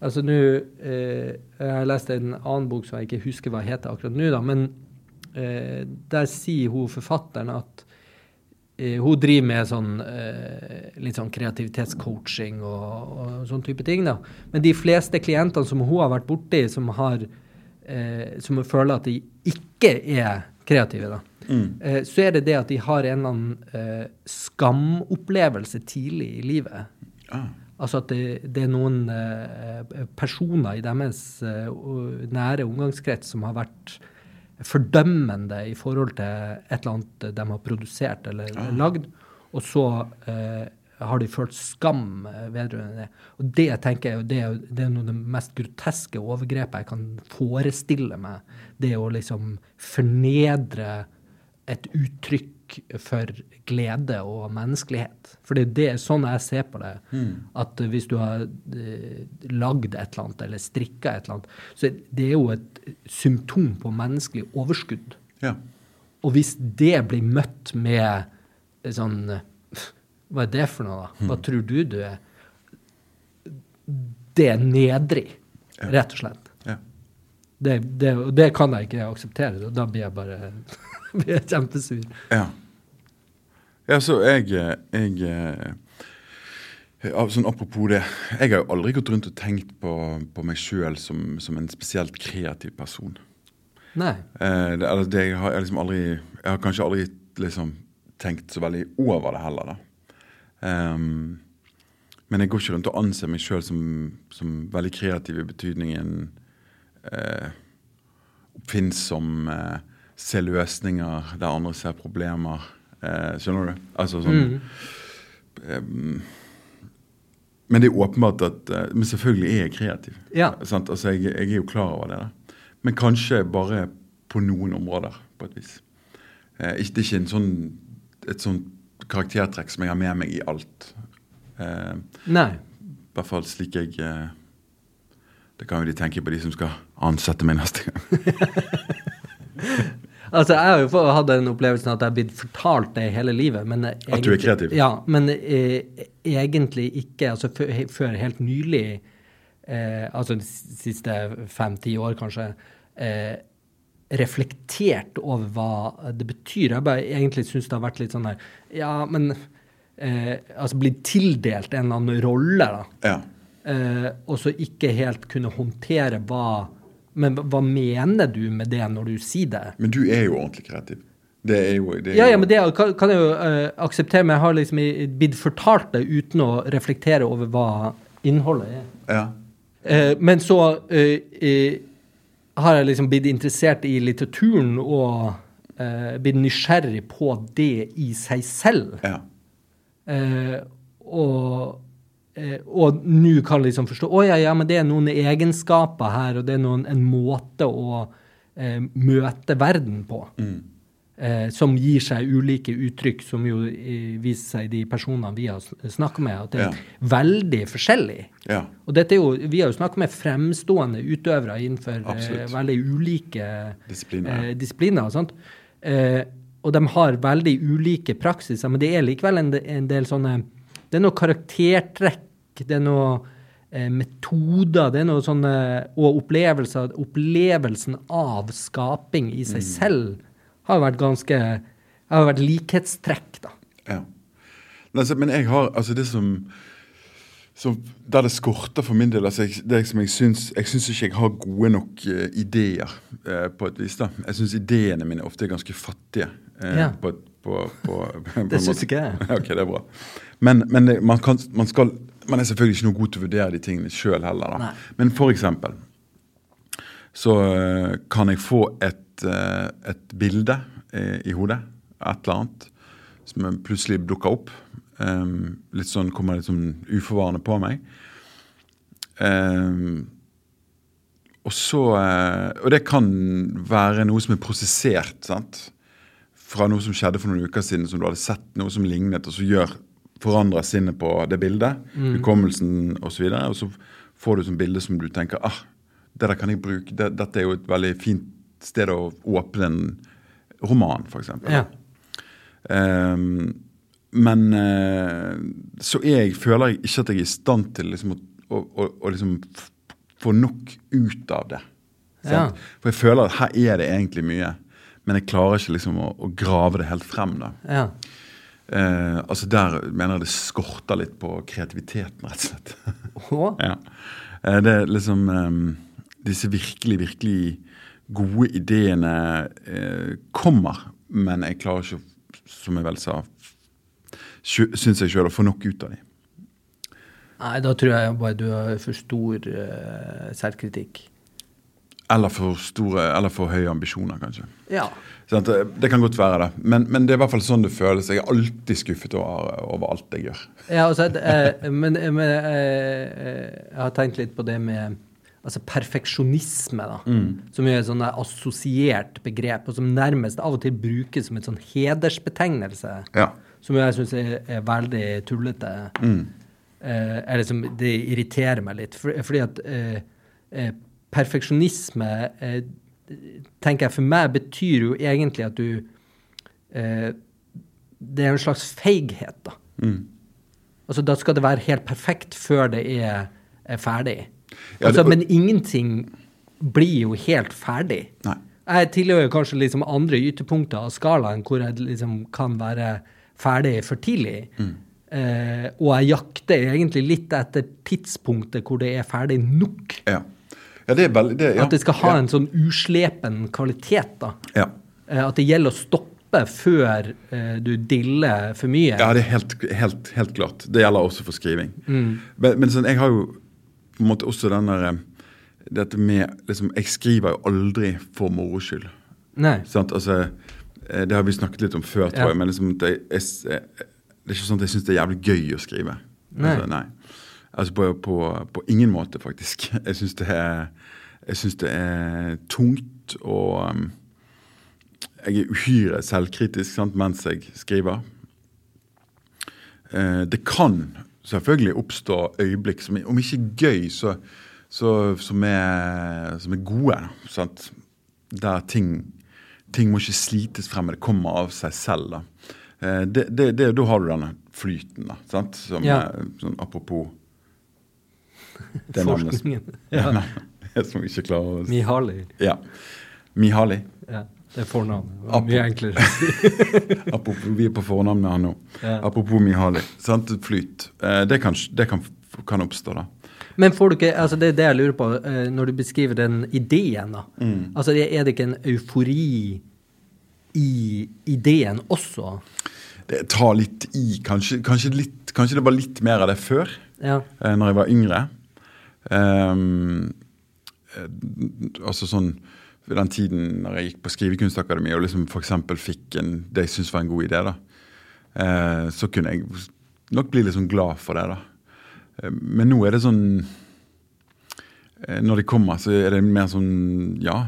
Altså nå eh, Jeg har lest en annen bok som jeg ikke husker hva heter akkurat nå, da, men eh, der sier hun forfatteren at hun driver med sånn eh, litt sånn kreativitetscoaching og, og sånn type ting. da. Men de fleste klientene som hun har vært borti, som, har, eh, som føler at de ikke er kreative, da, eh, så er det det at de har en eller annen eh, skamopplevelse tidlig i livet. Ah. Altså at det, det er noen eh, personer i deres eh, nære omgangskrets som har vært fordømmende i forhold til et eller annet de har produsert eller lagd, og så eh, har de følt skam vedrørende det. Og det tenker jeg det er, det er noe av det mest groteske overgrepet jeg kan forestille meg. Det å liksom fornedre et uttrykk for glede og menneskelighet. For det er sånn jeg ser på det. At hvis du har eh, lagd et eller annet, eller strikka et eller annet, så det er jo et symptom på menneskelig overskudd. Ja. Og hvis det blir møtt med sånn Hva er det for noe, da? Hva tror du du er? Det er nedrig, rett og slett. ja. Det, det, det kan jeg ikke akseptere. Da blir jeg bare blir jeg kjempesur. Ja. Ja, så jeg, jeg eh, sånn Apropos det. Jeg har jo aldri gått rundt og tenkt på, på meg sjøl som, som en spesielt kreativ person. Nei. Eh, det, eller det, jeg, har, jeg, liksom aldri, jeg har kanskje aldri liksom, tenkt så veldig over det heller. da. Um, men jeg går ikke rundt og anser meg sjøl som, som veldig kreativ i betydningen eh, oppfinnsom, eh, ser løsninger der andre ser problemer. Eh, skjønner du? Altså sånn Mm. ehm, Men det er åpenbart at eh, Men selvfølgelig er jeg kreativ. Ja. Sant? Altså, jeg, jeg er jo klar over det. Da. Men kanskje bare på noen områder, på et vis. Eh, det er ikke en sånn, et sånt karaktertrekk som jeg har med meg i alt. Eh, Nei. I hvert fall slik jeg eh, Det kan jo de tenke på, de som skal ansette meg neste gang. Altså, jeg har jo hatt den opplevelsen at jeg har blitt fortalt det hele livet. Men egentlig, At du er kreativ? Ja, men eh, egentlig ikke. Altså før, helt nylig, eh, altså de siste fem-ti år kanskje, eh, reflektert over hva det betyr. Jeg bare egentlig syns det har vært litt sånn der Ja, men eh, Altså blitt tildelt en eller annen rolle, da. Ja. Eh, og så ikke helt kunne håndtere hva Men hva- mener du med det når du sier det? Men du er jo ordentlig kreativ. Det er jo det er Ja, ja, men det kan, kan jeg jo uh, akseptere, men jeg har liksom blitt fortalt det uten å reflektere over hva innholdet er. ja. Uh, men så uh, har jeg liksom blitt interessert i litteraturen og blitt nysgjerrig på det i seg selv. ja. Og og nå kan liksom forstå Å ja, ja, men det er noen egenskaper her, og det er noen, en måte å eh, møte verden på. Mm. Eh, som gir seg ulike uttrykk, som jo eh, viser seg i de personene vi har snakka med, at det er Ja. veldig forskjellig. ja. Og dette er jo, vi har jo snakka med fremstående utøvere innenfor eh, veldig ulike Disipliner. eh, disipliner. Sant? Eh, og de har veldig ulike praksiser, men det er likevel en, en del sånne Det er noe karaktertrekk, det er noe eh, metoder, det er noe sånne Og opplevelser. Opplevelsen av skaping i Mm. seg selv har vært ganske har vært likhetstrekk, da. Ja. Men men jeg har altså det som, som Der det skorter for min del altså jeg, det som jeg syns Jeg syns ikke jeg har gode nok uh, ideer, uh, på et vis. da. Jeg syns ideene mine ofte er ganske fattige. Uh, Ja. på, på, på, på Det syns ikke jeg. ok, det er bra. Men, men det, man, kan, man, skal, man er selvfølgelig ikke noe god til å vurdere de tingene sjøl heller. da. Nei. Men for eksempel så eh, kan jeg få et, eh, et bilde eh, i hodet, et eller annet, som plutselig dukker opp. Um, litt sånn kommer litt sånn uforvarende på meg. Um, og så Og det kan være noe som er prosessert. sant? Fra noe som skjedde for noen uker siden, som du hadde sett noe som lignet, og så gjør forandrer sinnet på det bildet, hukommelsen osv. Og, så videre, og så får du sånn bilde som du tenker ah, det der kan jeg bruke, det, dette er jo et veldig fint sted å åpne en roman, f.eks. Ja. Um, men uh, så jeg føler jeg ikke at jeg er i stand til liksom, å, å, å liksom få nok ut av det. Ja. For jeg føler at her er det egentlig mye, men jeg klarer ikke liksom å, å grave det helt frem. da. Ja. Eh, altså Der mener jeg det skorter litt på kreativiteten, rett og slett. Å? ja. Eh, det er liksom eh, Disse virkelig, virkelig gode ideene eh, kommer, men jeg klarer ikke, som jeg vel sa, syns jeg sjøl å få nok ut av dem. Nei, da tror jeg bare du har for stor eh, selvkritikk. Eller for store, eller for høye ambisjoner, kanskje. Ja. Det kan godt være det, men, men det er i hvert fall sånn det føles. Jeg er alltid skuffet over, over alt jeg gjør. Ja, altså, eh, men, men eh, eh, jeg har tenkt litt på det med altså perfeksjonisme, da, som er et sånn assosiert begrep, og som nærmest av og til brukes som en sånn hedersbetegnelse, Ja. som jeg syns er, er veldig tullete. Eh, eller som det irriterer meg litt, for, fordi at eh, eh, perfeksjonisme eh, tenker jeg for meg betyr jo egentlig at du eh, Det er en slags feighet, da. Altså, da skal det være helt perfekt før det er, er ferdig. Ja, altså, det- men ingenting blir jo helt ferdig. Nei. Jeg tilhører kanskje liksom andre ytterpunkter av skalaen hvor jeg liksom kan være ferdig for tidlig. Mm. Eh, og jeg jakter egentlig litt etter tidspunktet hvor det er ferdig nok. Ja. Ja, det er veldig det, ja. At det skal ha en sånn uslepen kvalitet. da. ja. Eh, at det gjelder å stoppe før eh, du diller for mye. Ja, det er helt, helt, helt klart. Det gjelder også for skriving. Mm. Men, men sånn, jeg har jo på en måte også den der eh, Dette med liksom, Jeg skriver jo aldri for moro skyld. Nei. Sant? Altså, det har vi snakket litt om før, tror Ja. jeg. Men liksom, det, jeg, jeg, det er ikke sånn at jeg syns det er jævlig gøy å skrive. Nei. Altså, nei. Altså på, på, på ingen måte, faktisk. Jeg syns det er jeg synes det er tungt og um, Jeg er uhyre selvkritisk sant, mens jeg skriver. Eh, det kan selvfølgelig oppstå øyeblikk som om ikke gøy, så, så, som, er, som er gode. Sant? Der ting, ting må ikke slites frem, men det kommer av seg selv. Da, Eh, det, det, det, da har du denne flyten, da. Sant? Som, Ja. sånn apropos det Forskningen. Ja. Som ikke klarer å Mihaly. Ja. Mihali. Ja, det er fornavnet. Det mye enklere Mye enklere. Apropos, vi er på fornavn med han nå. Ja. Apropos Mihali. Sant? Flyt. Eh, det kan, det kan, kan oppstå, da. Men får du ikke, altså det er det jeg lurer på, eh, når du beskriver den ideen, da. Mm. Altså er det ikke en eufori i ideen også? Det tar litt i. Kanskje, kanskje, litt, kanskje det var litt mer av det før, Ja. eh, når jeg var yngre. Eh, altså sånn ved den tiden når jeg gikk på Skrivekunstakademiet og liksom f.eks. fikk en, det jeg syntes var en god idé, da, eh, så kunne jeg nok bli litt sånn glad for det. da. Eh, Men nå er det sånn eh, Når de kommer, så er det mer sånn Ja,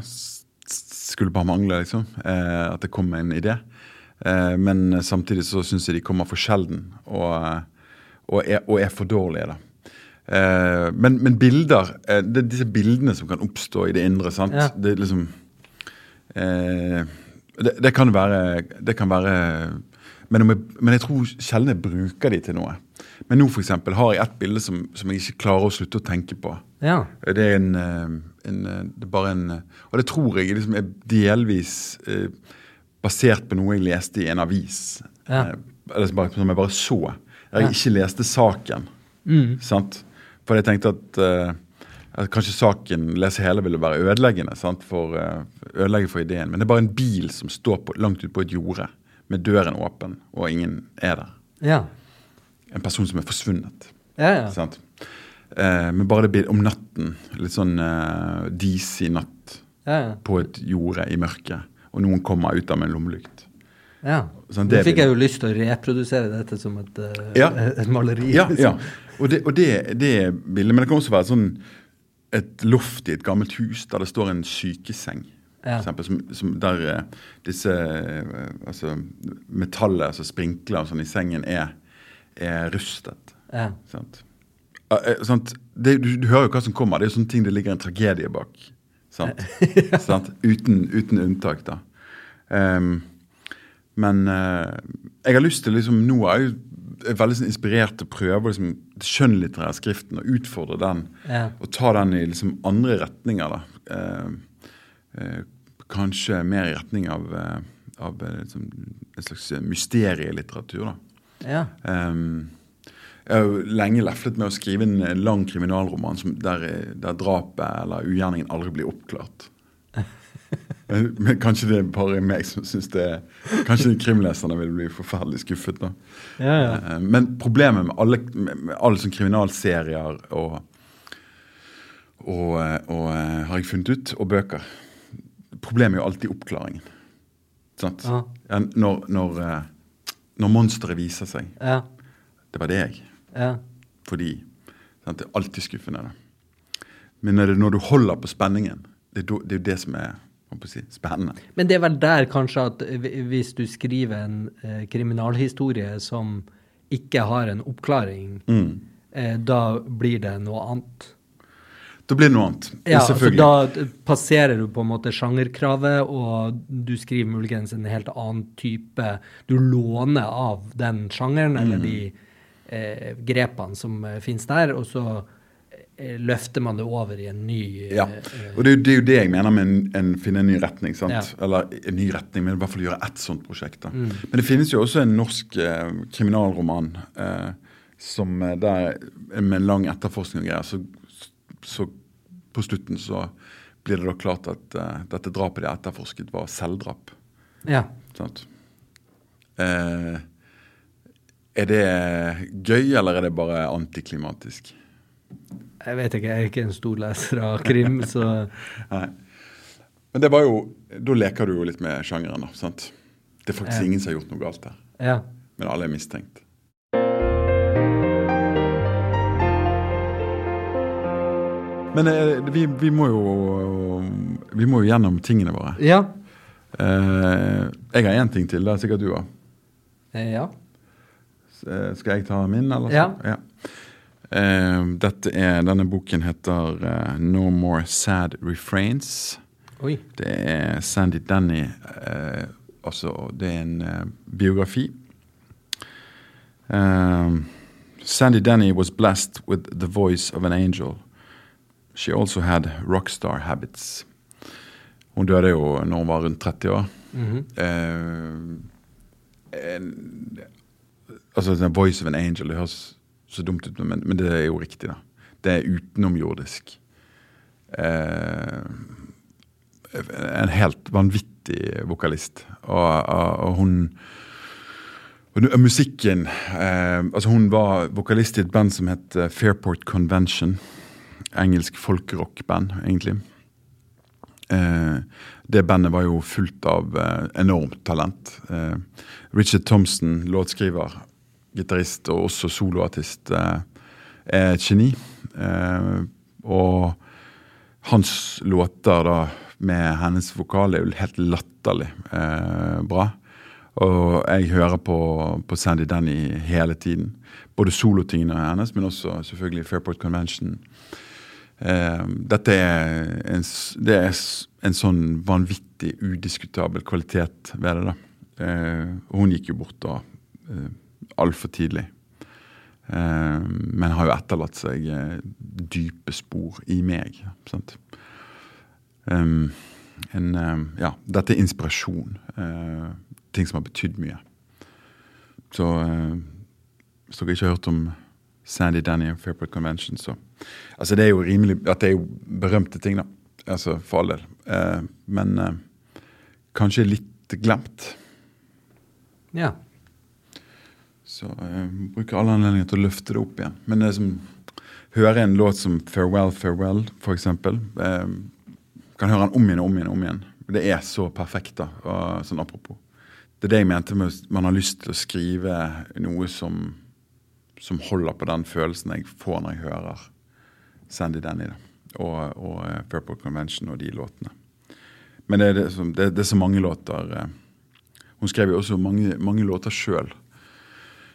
skulle bare mangle, liksom. Eh, at det kommer en idé. Eh, men samtidig så syns jeg de kommer for sjelden, og, eh, og, er, og er for dårlige, da. Eh, men, men bilder eh, Det er disse bildene som kan oppstå i det indre. sant? Ja. Det liksom eh, det, det kan være Det kan være men, jeg, men jeg tror sjelden jeg bruker de til noe. Men nå for eksempel, har jeg et bilde som, som jeg ikke klarer å slutte å tenke på. ja. Det er en, en det er bare en Og det tror jeg liksom er delvis eh, basert på noe jeg leste i en avis. Ja. Eh, eller som, bare, som jeg bare så. Jeg Ja. ikke leste saken. Mm. Sant? For jeg tenkte at, uh, at kanskje saken, lese hele, ville være ødeleggende. Sant? For, uh, ødelegge for ideen. Men det er bare en bil som står på, langt ute på et jorde med døren åpen, og ingen er der. Ja. En person som er forsvunnet. Ja, ja. Sant? Eh, men bare det blir om natten, litt sånn disig natt på et jorde i mørket, og noen kommer ut av med en lommelykt. Ja. Sånn, Nå fikk jeg jo lyst til å reprodusere dette som et, eh, Ja. et maleri. Ja, liksom. ja. Og det, og det, det bildet. Men det kan også være sånn et loft i et gammelt hus der det står en sykeseng. Ja. Eksempel, som, som der eh, disse eh, altså, metallet, altså sprinkler og sånn i sengen, er, er rustet. Ja. Sant? Ja, sant? Det, du, du hører jo hva som kommer. Det er jo sånne ting det ligger en tragedie bak. Sant? sant? Uten, uten unntak, da. Ehm, men eh, jeg har lyst til liksom, Nå er jeg veldig sånn, inspirert til å prøve liksom, skjønnlitterære skriften og utfordre den. Ja. Og ta den i liksom, andre retninger. da. Ehm, eh, kanskje mer i retning av, eh, av eh, liksom, en slags mysterielitteratur. da. ja. Ehm, jeg har lenge leflet med å skrive en eh, lang kriminalroman som, der, eh, der drapet eller ugjerningen aldri blir oppklart. Men men kanskje det er bare meg som syns det Kanskje krimleserne vil bli forferdelig skuffet. da. Ja, ja. Eh, Men problemet med alle, med alle sånne kriminalserier og, og, eh, og eh, har jeg funnet ut, og bøker Problemet er jo alltid oppklaringen. Sant? Ja. Når, når, når monsteret viser seg. Ja. Det var deg. Ja. Fordi sant, Det er alltid skuffende. Da. Men er det når du holder på spenningen, det er det jo det som er si, spennende. Men det er vel der kanskje at hvis du skriver en eh, kriminalhistorie som ikke har en oppklaring, Mm. eh, da blir det noe annet. Da blir det noe annet. Ja, for Altså, da passerer du på en måte sjangerkravet, og du skriver muligens en helt annen type Du låner av den sjangeren, eller Mm. de eh, grepene som eh, finnes der, og så løfter man det over i en ny eh, Ja, og det det er jo det jeg mener med en, en finne en ny retning. Ja. Eller en ny retning, men i hvert fall gjøre ett sånt prosjekt. Mm. Men det finnes jo også en norsk eh, kriminalroman eh, som eh, der, med en lang etterforskning og greier. Så, så på slutten så blir det da klart at eh, dette drapet de etterforsket, var selvdrap. Ja. Sant? Eh, er det gøy, eller er det bare antiklimatisk? Jeg vet ikke, jeg er ikke en stor leser av krim, så Nei. Men det var jo, da leker du jo litt med sjangeren. da, sant? Det er faktisk Ja. ingen som har gjort noe galt her, ja. men alle er mistenkt. Men eh, vi, vi, må jo, vi må jo gjennom tingene våre. Ja. Eh, jeg har én ting til, det er sikkert du òg. Eh, ja. Skal jeg ta min, eller? Ja. Dette er, denne boken heter eh, No More Sad Refrains. Oi. Det er Sandy Denny. Eh, altså, det er en eh, biografi. Um, Sandy Denny was blessed with the voice of an angel. She also had rockstar habits. Hun døde jo når hun var rundt 30 år. Mhm. Eh, en, altså, The voice of an angel, det høres så dumt ut, men, men det er jo riktig, da. Det er utenomjordisk. Eh, en helt vanvittig vokalist. Og, og, og hun og musikken eh, Altså, hun var vokalist i et band som het eh, Fairport Convention. Engelsk folkerockband, egentlig. Eh, det bandet var jo fullt av eh, enormt talent. Eh, Richard Thompson, låtskriver, gitarist og også soloartist, eh, er et geni. Eh, og hans låter da med hennes vokal er jo helt latterlig eh, bra. Og jeg hører på, på Sandy Denny hele tiden. Både solotingene hennes, men også selvfølgelig Fairport Convention. Dette er en, det er en sånn vanvittig udiskutabel kvalitet ved det. da. Hun gikk jo bort da altfor tidlig. Eh, men har jo etterlatt seg eh, dype spor i meg. Sant? Um, en, eh, ja, dette er inspirasjon. eh, ting som har betydd mye. Så eh, hvis dere ikke har hørt om Sandy Danny og Fairport Convention, så Altså, det er jo rimelig At det er jo berømte ting, da. Altså, for all del. Eh, men eh, kanskje litt glemt. Ja. Så jeg bruker alle anledninger til å løfte det opp igjen. Men det som hører en låt som 'Farewell, Farewell', eksempel. Eh, kan høre den om igjen og om igjen. om igjen. Det er så perfekt, da. Og, sånn apropos. Det er det jeg mente med man har lyst til å skrive noe som, som holder på den følelsen jeg får når jeg hører Sandy Denny da. og, og Purple Convention og de låtene. Men det er, det, det er så mange låter. eh. Hun skrev jo også mange, mange låter sjøl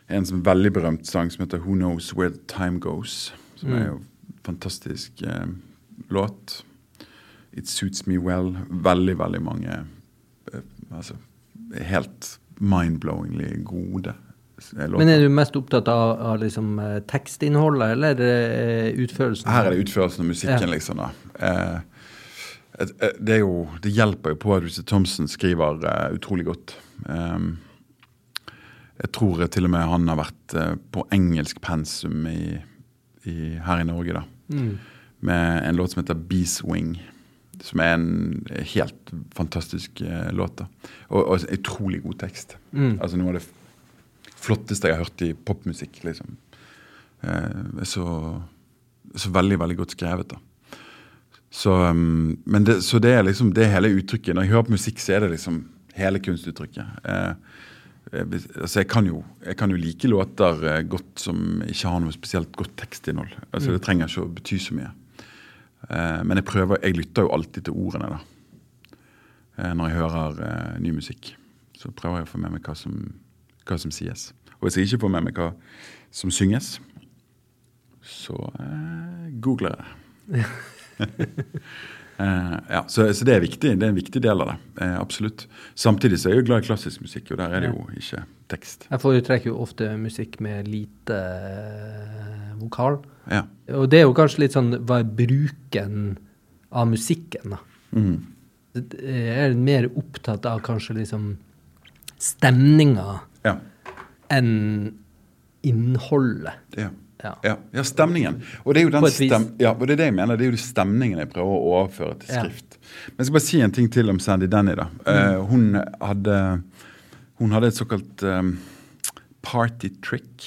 en som veldig berømt sang som heter 'Who Knows Where the Time Goes'. Som er jo en fantastisk eh, låt. 'It Suits Me Well'. Veldig, veldig mange eh, altså, helt mind-blowingly gode eh, låter. Men er du mest opptatt av, av liksom, eh, tekstinnholdet, eller eh, utførelsen? Her er det utførelsen av musikken, Ja. liksom. da. Eh, et- et- det, er jo, det hjelper jo på at Richard Thompson skriver utrolig godt. Um, jeg tror til og med han har vært eh, på engelsk pensum i, i, her i Norge, da. Mm. Med en låt som heter Beeswing. Som er en helt fantastisk eh, låt. da. Og, og utrolig god tekst. Mm. Altså Noe av det flotteste jeg har hørt i popmusikk. liksom. Eh, så, så veldig, veldig godt skrevet. da. Så, um, men det, så det er liksom det hele uttrykket. Når jeg hører på musikk, så er det liksom hele kunstuttrykket. Eh, altså jeg, kan jo, jeg kan jo like låter eh, godt som ikke har noe spesielt godt tekstinnhold. Altså Det trenger ikke å bety så mye. Eh, men jeg prøver, jeg lytter jo alltid til ordene da. Eh, når jeg hører eh, ny musikk. Så prøver jeg å få med meg hva som, hva som sies. Og hvis jeg ikke får med meg hva som synges, så eh, googler jeg. Eh, ja, så, så det er viktig. Det er en viktig del av det. Eh, absolutt. Samtidig så er jeg jo glad i klassisk musikk, og der er det jo ikke tekst. Jeg foretrekker jo ofte musikk med lite eh, vokal. Ja. Og det er jo kanskje litt sånn hva er bruken av musikken, da. Mm. Jeg er mer opptatt av kanskje liksom stemninga ja. enn innholdet. ja. Ja. Ja, ja, stemningen. Og det er jo den stem, ja, og det er det jeg mener, det er jo de stemningen jeg prøver å overføre til skrift. Men jeg skal bare si en ting til om Sandy Denny. da. Eh, hun, hadde, hun hadde et såkalt um, party trick,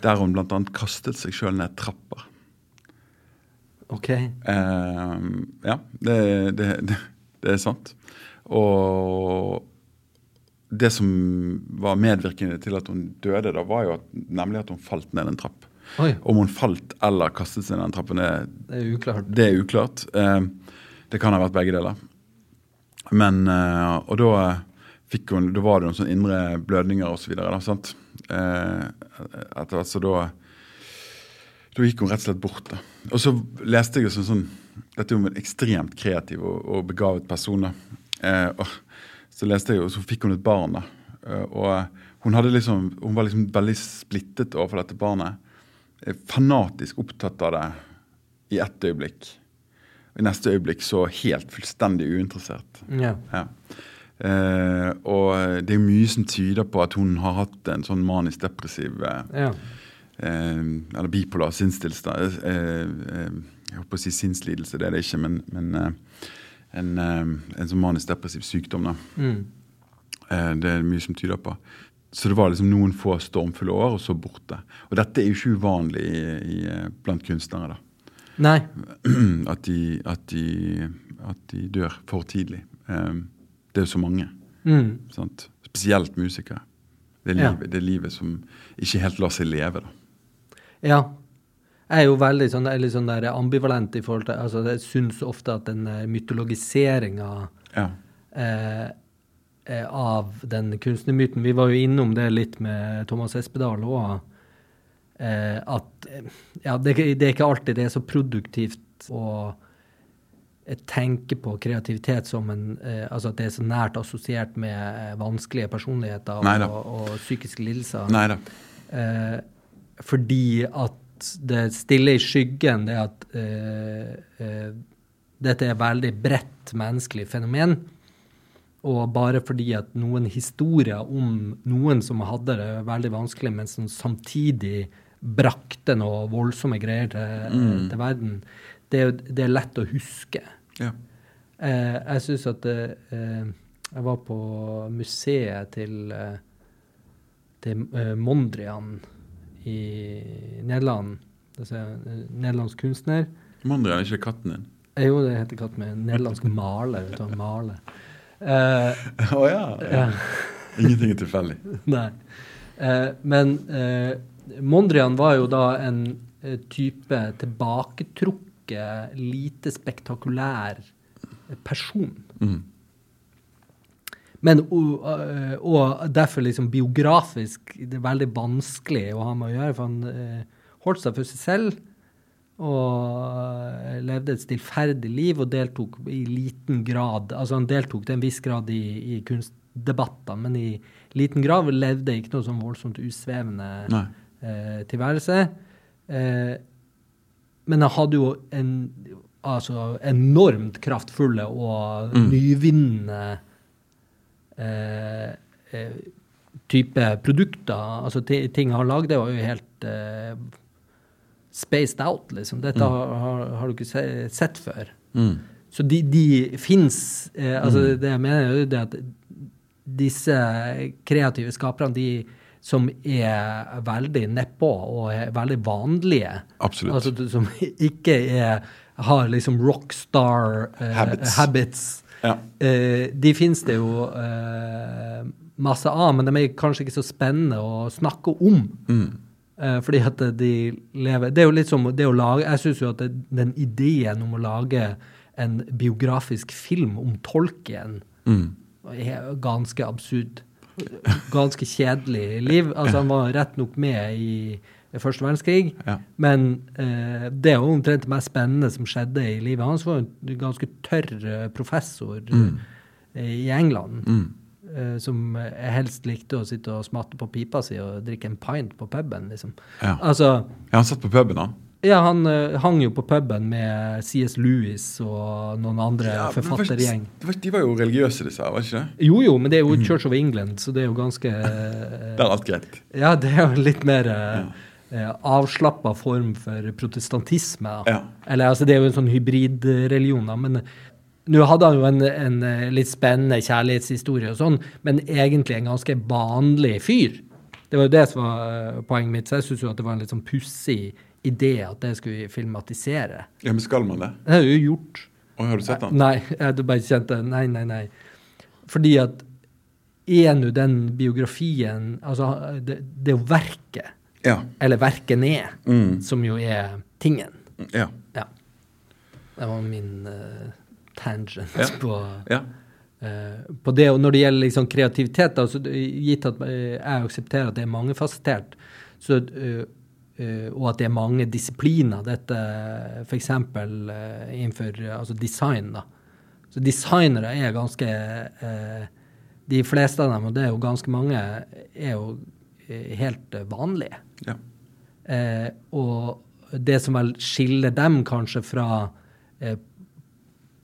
der hun bl.a. kastet seg sjøl ned trapper. OK. Uh, ja, det, det, det, det er sant. Og det som var medvirkende til at hun døde, da, var jo at, nemlig at hun falt ned en trapp. Oi, Om hun falt eller kastet seg ned den trappen, det, det er uklart. det er uklart. Eh, det kan ha vært begge deler. Men, eh, og da, fikk hun, da var det noen sånne indre blødninger og så? Eh, etter hvert så da Da gikk hun rett og slett bort. da. Og så leste jeg jo sånn, sånn Dette er jo en ekstremt kreativ og, og begavet person. da. Eh, og så leste jeg jo, så fikk hun et barn. da. Eh, og hun, liksom, hun var liksom veldig splittet overfor dette barnet. Fanatisk opptatt av det i ett øyeblikk. Og I neste øyeblikk så helt fullstendig uinteressert. Ja. Ja. Eh, og det er mye som tyder på at hun har hatt en sånn manisk-depressiv eh, ja. eh, Eller bipolar sinnstilstand. Eh, eh, jeg holdt på å si sinnslidelse, det er det ikke, men, men eh, en, eh, en sånn manisk-depressiv sykdom. da. Mm. Eh, det er mye som tyder på. Så det var liksom noen få stormfulle år, og så borte. Og dette er jo ikke uvanlig i, i, eh, blant kunstnere. da. Nei. At de, at de, at de dør for tidlig. Um, det er jo så mange. Mm. Sant? Spesielt musikere. Det er, Ja. livet, det er livet som ikke helt lar seg leve. da. Ja. Jeg er jo veldig sånn, er sånn ambivalent i forhold til altså Jeg syns ofte at den mytologiseringa Ja. eh, eh, av den kunstnermyten Vi var jo innom det litt med Thomas Espedal òg. Eh, at eh, ja, det, det er ikke alltid det er så produktivt å eh, tenke på kreativitet som en eh, Altså at det er så nært assosiert med eh, vanskelige personligheter Neida. og, og psykiske lidelser. Nei da. Eh, fordi at det stiller i skyggen det at eh, eh, dette er veldig bredt menneskelig fenomen. Og bare fordi at noen historier om noen som hadde det veldig vanskelig, men som samtidig brakte noe voldsomme greier til, Mm. til verden, det er, det er lett å huske. Ja. Eh, jeg syns at eh, Jeg var på museet til, eh, til eh, Mondrian i Nederland. Det er en nederlandsk kunstner. Mondrian er ikke katten din. Jo, det heter katten min. nederlandsk maler. Vet du, han maler. Eh, oh, ja. ja. Ingenting er tilfeldig. Nei. Eh, men eh, Mondrian var jo da en eh, type tilbaketrukket, lite spektakulær person. Mm. Men og, og derfor liksom biografisk det er veldig vanskelig å ha med å gjøre, for han eh, holdt seg for seg selv og levde et stillferdig liv og deltok i liten grad Altså han deltok til en viss grad i, i kunstdebatter, men i liten grad levde ikke noe sånn voldsomt usvevende eh, tilværelse. Eh, men han hadde jo en altså enormt kraftfulle og Mm. nyvinnende eh, eh, type produkter. Altså ting han lagde, var jo helt eh, spaced out, liksom. Dette Mm. har, har, har du ikke se, sett før. Mm. Så de, de fins eh, Altså, det jeg mener, er at disse kreative skaperne, de som er veldig nedpå og er veldig vanlige Absolutt. Altså som ikke er, har liksom rockstar eh, Habits. habits. Ja. Eh, de fins det jo eh, masse av, men de er kanskje ikke så spennende å snakke om. Mm. Eh, fordi at de lever Det er jo litt som det å lage Jeg syns jo at den ideen om å lage en biografisk film om tolken Mm. er ganske absurd. Ganske kjedelig liv. Altså, han var rett nok med i første verdenskrig, Ja. men eh, det er jo omtrent det mest spennende som skjedde i livet hans. var en ganske tørr eh, professor mm. i England. Mm. Eh, som eh, helst likte å sitte og smatte på pipa si og drikke en pint på puben, liksom. Ja. Altså, ja, han satt på puben, han. ja, han uh, hang jo på puben med C.S. Lewis og noen andre Ja, forfattergjeng. De var jo religiøse, disse her, var ikke det? Jo, jo, men det er jo Church of England, så det er jo ganske uh, Det er alt greit. Ja, det er jo litt mer uh, avslappa form for protestantisme. Ja. Eller altså, det er jo en sånn hybridreligion, da. Men eh, nå hadde han jo en, en eh, litt spennende kjærlighetshistorie og sånn, men egentlig en ganske vanlig fyr. Det var jo det som var eh, poenget mitt, så jeg syns jo at det var en litt sånn pussig idé at det skulle filmatisere. Ja, men skal man det? Det er jo gjort. Å, har du sett den? Nei, jeg hadde bare kjent det. Nei, nei, nei. Fordi at er nå den biografien Altså, det, det er jo verket, Ja. eller verket ned, Mm. som jo er tingen. Ja. Ja. Det var min eh, tangent Ja. på, ja. Uh, på det. Og når det gjelder liksom kreativitet, da, så gitt at uh, jeg aksepterer at det er mangefasettert, så, uh, eh, og at det er mange disipliner, dette f.eks. Uh, innenfor uh, altså design. da. Så designere er ganske uh, De fleste av dem, og det er jo ganske mange, er jo helt vanlige. ja. Og det som vel skiller dem kanskje fra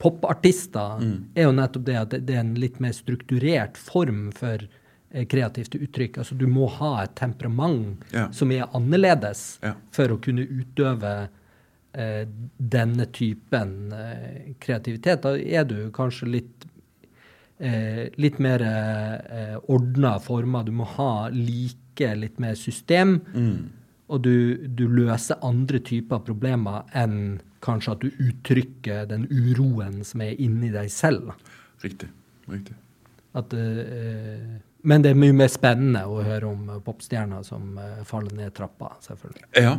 popartister, er jo nettopp det at det, er en litt mer strukturert form for eh, kreativt uttrykk. Altså du må ha et temperament Ja. som er annerledes Ja. for å kunne utøve eh, denne typen eh, kreativitet. Da er du kanskje litt eh, litt mer eh, ordna former. Du må ha like litt mer system. Og du, du løser andre typer problemer enn kanskje at du uttrykker den uroen som er inni deg selv. Riktig. Riktig. At, uh, men det er mye mer spennende å høre om eh, popstjerner som eh, faller ned trappa, selvfølgelig. Ja.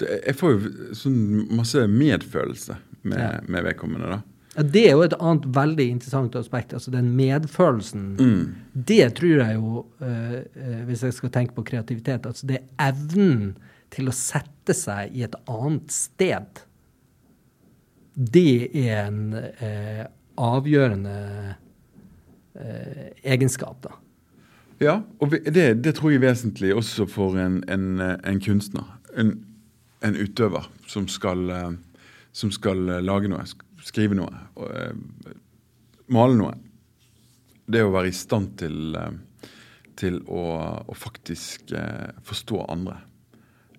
Det, jeg får jo sånn masse medfølelse med, Ja. med vedkommende, da. Ja, det er jo et annet veldig interessant aspekt. altså Den medfølelsen. Mm. Det tror jeg jo, eh, hvis jeg skal tenke på kreativitet, altså det er evnen til å sette seg i et annet sted. Det er en eh, avgjørende eh, egenskap, da. Ja, og det, det tror jeg er vesentlig også for en, en, en kunstner. En, en utøver som skal, eh, som skal eh, lage noe, skrive noe, og, eh, male noe. Det å være i stand til, til å, å faktisk forstå andre.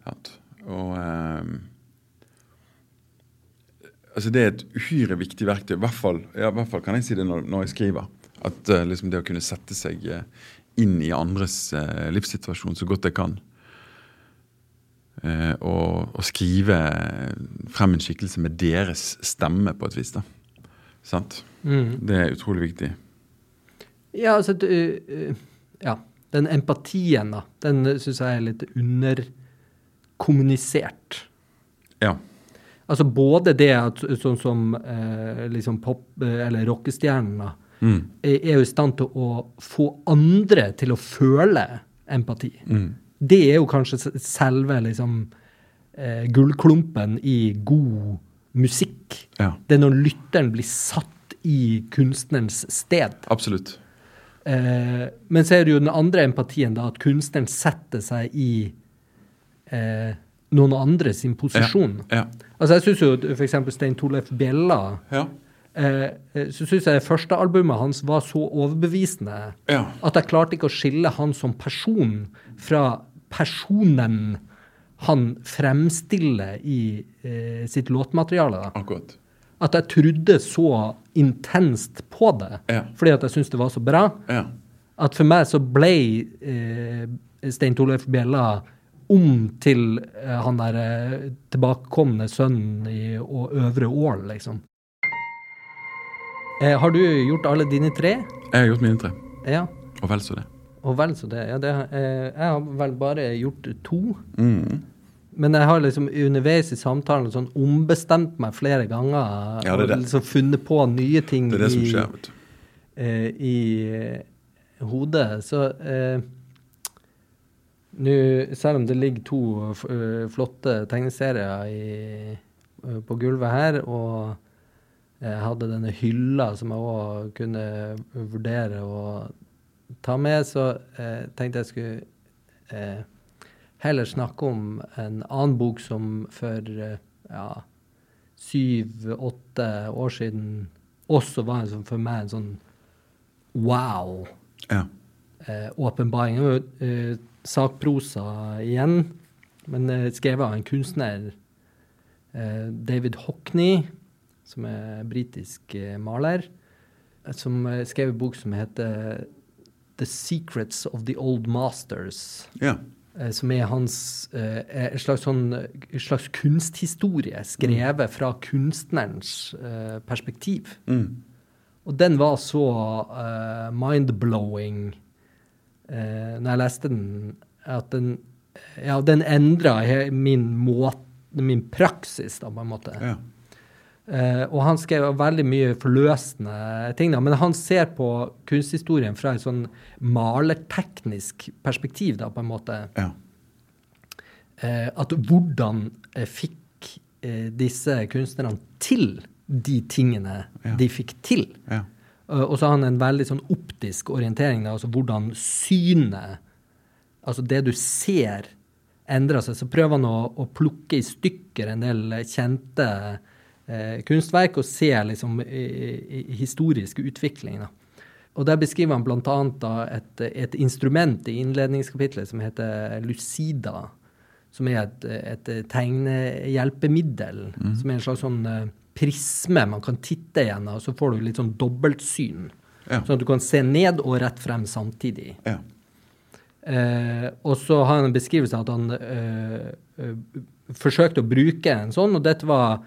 Ja, Og altså Det er et uhyre viktig verktøy. I hvert fall, ja, i hvert fall kan jeg si det når, når jeg skriver. At uh, liksom det å kunne sette seg eh, inn i andres uh, livssituasjon så godt jeg kan. Og, og skrive frem en skikkelse med deres stemme, på et vis. da. Sant? Mm. Det er utrolig viktig. Ja, altså Ja. Den empatien, da, den syns jeg er litt underkommunisert. Ja. Altså både det at sånn som eh, liksom pop- eh, eller rockestjernene Mm. er jo i stand til å få andre til å føle empati. Mm. Det er jo kanskje selve liksom eh, gullklumpen i god musikk. Ja. Det er når lytteren blir satt i kunstnerens sted. Absolutt. Eh, men så er det jo den andre empatien, da, at kunstneren setter seg i eh, noen andre sin posisjon. Ja. Altså Jeg syns jo f.eks. Stein Torleif Bjella Ja. eh, eh, Så syns jeg det første albumet hans var så overbevisende ja. at jeg klarte ikke å skille han som person fra personen han fremstiller i eh, sitt låtmateriale. Akkurat. At jeg trodde så intenst på det, Ja. fordi at jeg syntes det var så bra. Ja. At for meg så ble eh, Stein Torleif Bjella om til eh, han der eh, tilbakekomne sønnen i Øvre Ål, liksom. Eh, har du gjort alle dine tre? Jeg har gjort mine tre. Ja. Og vel så det. Og vel så det. Ja, det eh, jeg har vel bare gjort to. Mm. Men jeg har liksom underveis i samtalen sånn ombestemt meg flere ganger. Ja, det er det. Og liksom funnet på nye ting Det er det som i, skjer, vet du. eh, i hodet. Så eh, nå, selv om det ligger to eh, flotte tegneserier i, eh, på gulvet her, og jeg hadde denne hylla som jeg òg kunne vurdere å ta med, så eh, tenkte jeg skulle eh, heller snakke om en annen bok som for ja, syv-åtte år siden også var en sånn, for meg en sånn wow Ja. eh, sakprosa igjen, men eh, skrevet av en kunstner, eh, David Hockney, som er britisk eh, maler, som skrev en bok som heter The Secrets of the Old Masters. ja. Som er hans en slags, sånn, slags kunsthistorie skrevet fra kunstnerens perspektiv. Mm. Og den var så eh, mind-blowing uh, når jeg leste den, at den Ja, den endra min måte min praksis, da, på en måte. ja. Eh, og han skrev veldig mye forløsende ting, da, men han ser på kunsthistorien fra et sånn malerteknisk perspektiv, da, på en måte. ja. Eh, at hvordan eh, fikk eh, disse kunstnerne til de tingene Ja. de fikk til? ja. Eh, og så har han en veldig sånn optisk orientering, altså hvordan synet Altså det du ser, endrer seg. Så prøver han å, å plukke i stykker en del kjente eh, kunstverk og se liksom i, i, historisk utvikling. Da. Og der beskriver han bl.a. Et, et instrument i innledningskapitlet som heter lucida. Som er et, et tegnehjelpemiddel. Som er en slags sånn eh, prisme man kan titte gjennom, så får du litt sånn dobbeltsyn. Ja. Sånn at du kan se ned og rett frem samtidig. ja. Eh, og så har han en beskrivelse av at han eh, eh, forsøkte å bruke en sånn, og dette var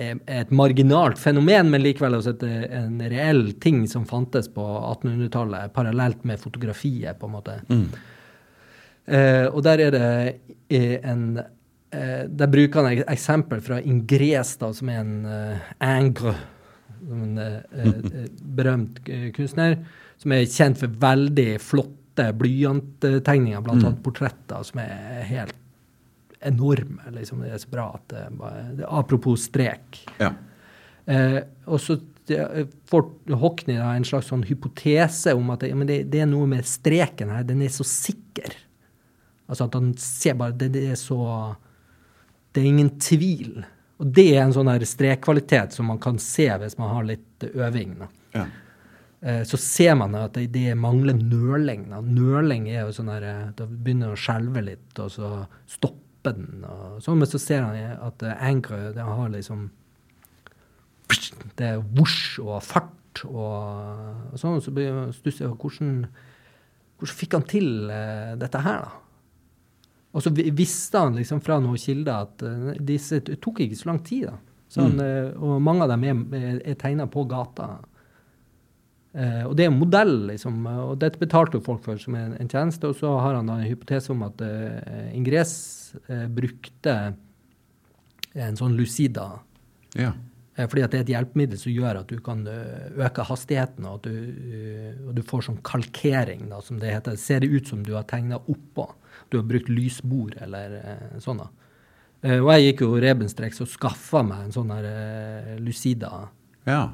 eh, et marginalt fenomen, men likevel også et, eh, en reell ting som fantes på 1800-tallet, parallelt med fotografiet, på en måte. Mm. Eh, og der er det en Der bruker han et eksempel fra Ingres, da, som er en uh, angre, en eh, eh, berømt eh, kunstner, som er kjent for veldig flotte blyanttegninger, blant annet portretter, som er helt enorme. Liksom. Det er så bra at det bare det, Apropos strek. ja. Eh, og så får Hockney da en slags sånn hypotese om at det, men det, det er noe med streken her, den er så sikker. Altså at han ser bare Det, det er så Det er ingen tvil. Og det er en sånn strekkvalitet som man kan se hvis man har litt øving. Ja. Eh, så ser man at det, det mangler nøling. Nøling er jo sånn her eh, Da begynner å skjelve litt, og så stopper den. Og sånn, men så ser han at ankeret Angre det har liksom Det er vosj og fart og, og sånn. Så stusser jeg på hvordan, hvordan fikk han til eh, dette her, da? Og så visste han liksom fra noen kilder at uh, disse tok ikke så lang tid. da. Så han, eh, og mange av dem er, er tegna på gata. Eh, og det er en modell, liksom. Og dette betalte jo folk for som en, en tjeneste. Og så har han da en hypotese om at eh, Ingres eh, brukte en sånn Lucida. ja. Eh, fordi at det er et hjelpemiddel som gjør at du kan øke hastigheten, og du, og du får sånn kalkering, da, som det heter. Det ser ut som du har tegna oppå. Du har brukt lysbord eller eh, sånn. da. Eh, og jeg gikk jo Rebenstreks og skaffa meg en sånn her eh, Lucida. ja.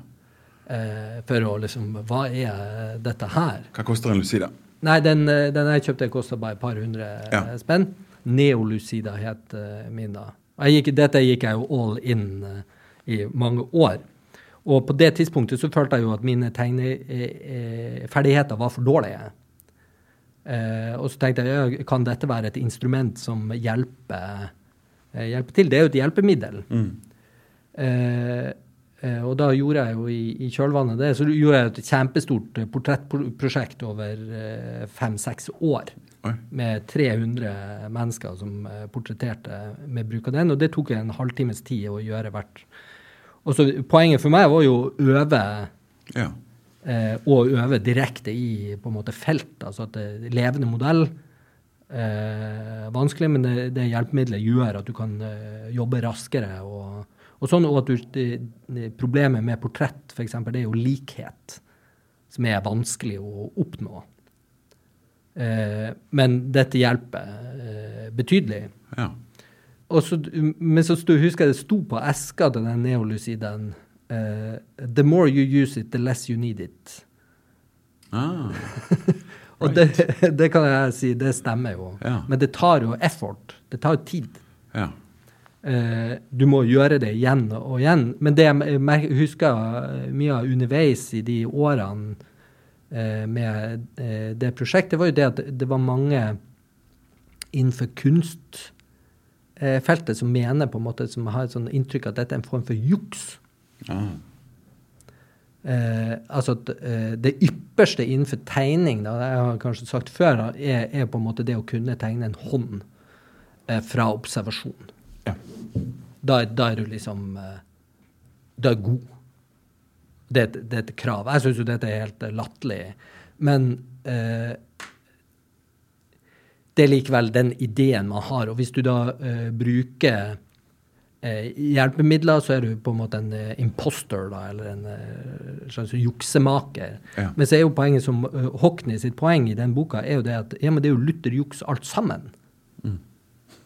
Eh, for å liksom Hva er dette her? Hva koster en Lucida? Nei, den, eh, den jeg kjøpte, kosta bare et par hundre Ja. eh, spenn. Neolucida het eh, min da. Gikk, dette gikk jeg jo all in eh, i mange år. Og på det tidspunktet så følte jeg jo at mine tegneferdigheter var for dårlige. Eh, og så tenkte jeg, kan dette være et instrument som hjelper, eh, hjelper til? Det er jo et hjelpemiddel. Mm. Eh, eh, og da gjorde jeg jo i, i kjølvannet det, så gjorde jeg et kjempestort portrettprosjekt over eh, fem-seks år. Oi. Med 300 mennesker som portretterte med bruk av den. Og det tok en halvtimes tid å gjøre hvert. Og så Poenget for meg var jo å øve Ja. Eh, og øve direkte i på en måte felt. Altså at det er levende modell eh, vanskelig, men det, det hjelpemiddelet gjør at du kan eh, jobbe raskere. Og, og sånn, og at du, det, det, Problemet med portrett for eksempel, det er jo likhet, som er vanskelig å oppnå. Eh, men dette hjelper eh, betydelig. Ja. Så, men så sto, husker jeg det sto på eska til den neolusiden uh, The more you use it, the less you need it. Ah, Og det, det kan jeg si, det stemmer jo. Ja. Men det tar jo effort. Det tar jo tid. ja. Eh, du må gjøre det igjen og igjen. Men det jeg husker mye av underveis i de årene eh, med det prosjektet, var jo det at det var mange innenfor kunstfeltet som mener på en måte, som har et sånn inntrykk at dette er en form for juks. Ah. Eh, altså at eh, det ypperste innenfor tegning, da, jeg har kanskje sagt før, da, er, er på en måte det å kunne tegne en hånd eh, fra observasjon. Ja. Da, da er du liksom eh, Da er god. Det, er et- det er et krav. Jeg syns jo dette er helt eh, latterlig. Men eh, det er likevel den ideen man har. Og hvis du da bruker hjelpemidler, så er du på en måte en eh, imposter, da, eller en eh, slags juksemaker. Ja. Men så er jo poenget som Hockney sitt poeng i den boka, er jo det at ja, men det er jo lutherjuks alt sammen.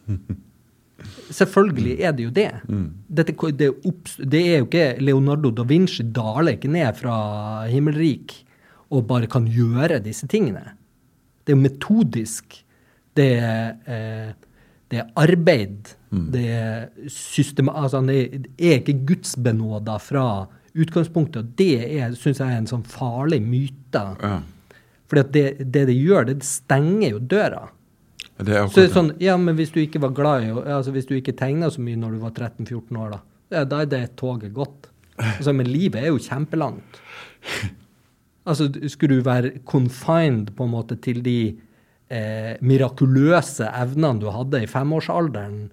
Selvfølgelig er det jo det. Dette, det, det er jo ikke Leonardo da Vinci daler ikke ned fra himmelrik og bare kan gjøre disse tingene. Det er jo metodisk. Det er, eh, det er arbeid. Det er system... Altså, han er, er ikke gudsbenåda fra utgangspunktet. Og det syns jeg er en sånn farlig myte. Ja. Fordi det, det det gjør, det stenger jo døra. Det er Så det er sånn, ja, men hvis du ikke var glad i altså Hvis du ikke tegna så mye når du var 13-14 år, da, ja, da er det toget gått. Altså, men livet er jo kjempelangt. Altså, skulle du være confined på en måte til de eh, mirakuløse evnene du hadde i femårsalderen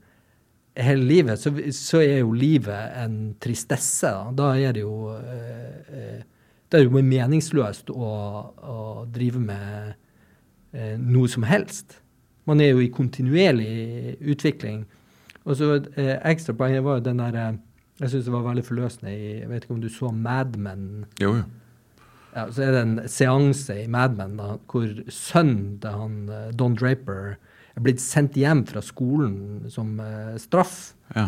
hele livet, så, så er jo livet en tristesse. Da, da er det jo eh, eh, Det er jo meningsløst å, å drive med eh, noe som helst. Man er jo i kontinuerlig utvikling. Og så eh, ekstra poeng var jo den der eh, Jeg syns det var veldig forløsende i Jeg vet ikke om du så Mad Men? Jo, jo. Så er det en seanse i Mad Men da, hvor sønnen til han eh, Don Draper er blitt sendt hjem fra skolen som uh, straff Ja.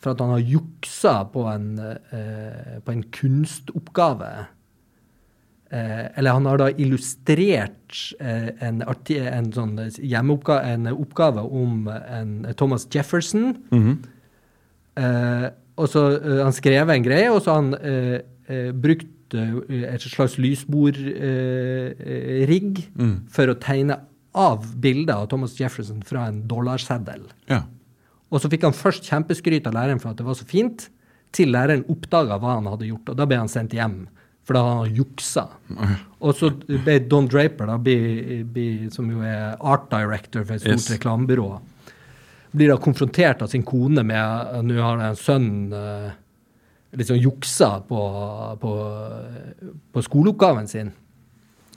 for at han har juksa på en, uh, på en kunstoppgave. Eh, eller han har da illustrert en, arti en sånn hjemmeoppgave en oppgave om en Thomas Jefferson. Mhm. Eh, og så Han skrev en greie, og så har han brukt et slags lysbordrigg Mm. for å tegne av bilder av Thomas Jefferson fra en dollarseddel. Ja. Og så fikk han først kjempeskryt av læreren for at det var så fint, til læreren oppdaga hva han hadde gjort, og da ble han sendt hjem. For da hadde han juksa. Og så ble Don Draper, da, be, be, som jo er art director for et stort Yes. reklamebyrå, blir da konfrontert av sin kone med nå har en sønn eh, liksom juksa på, på, på skoleoppgaven sin.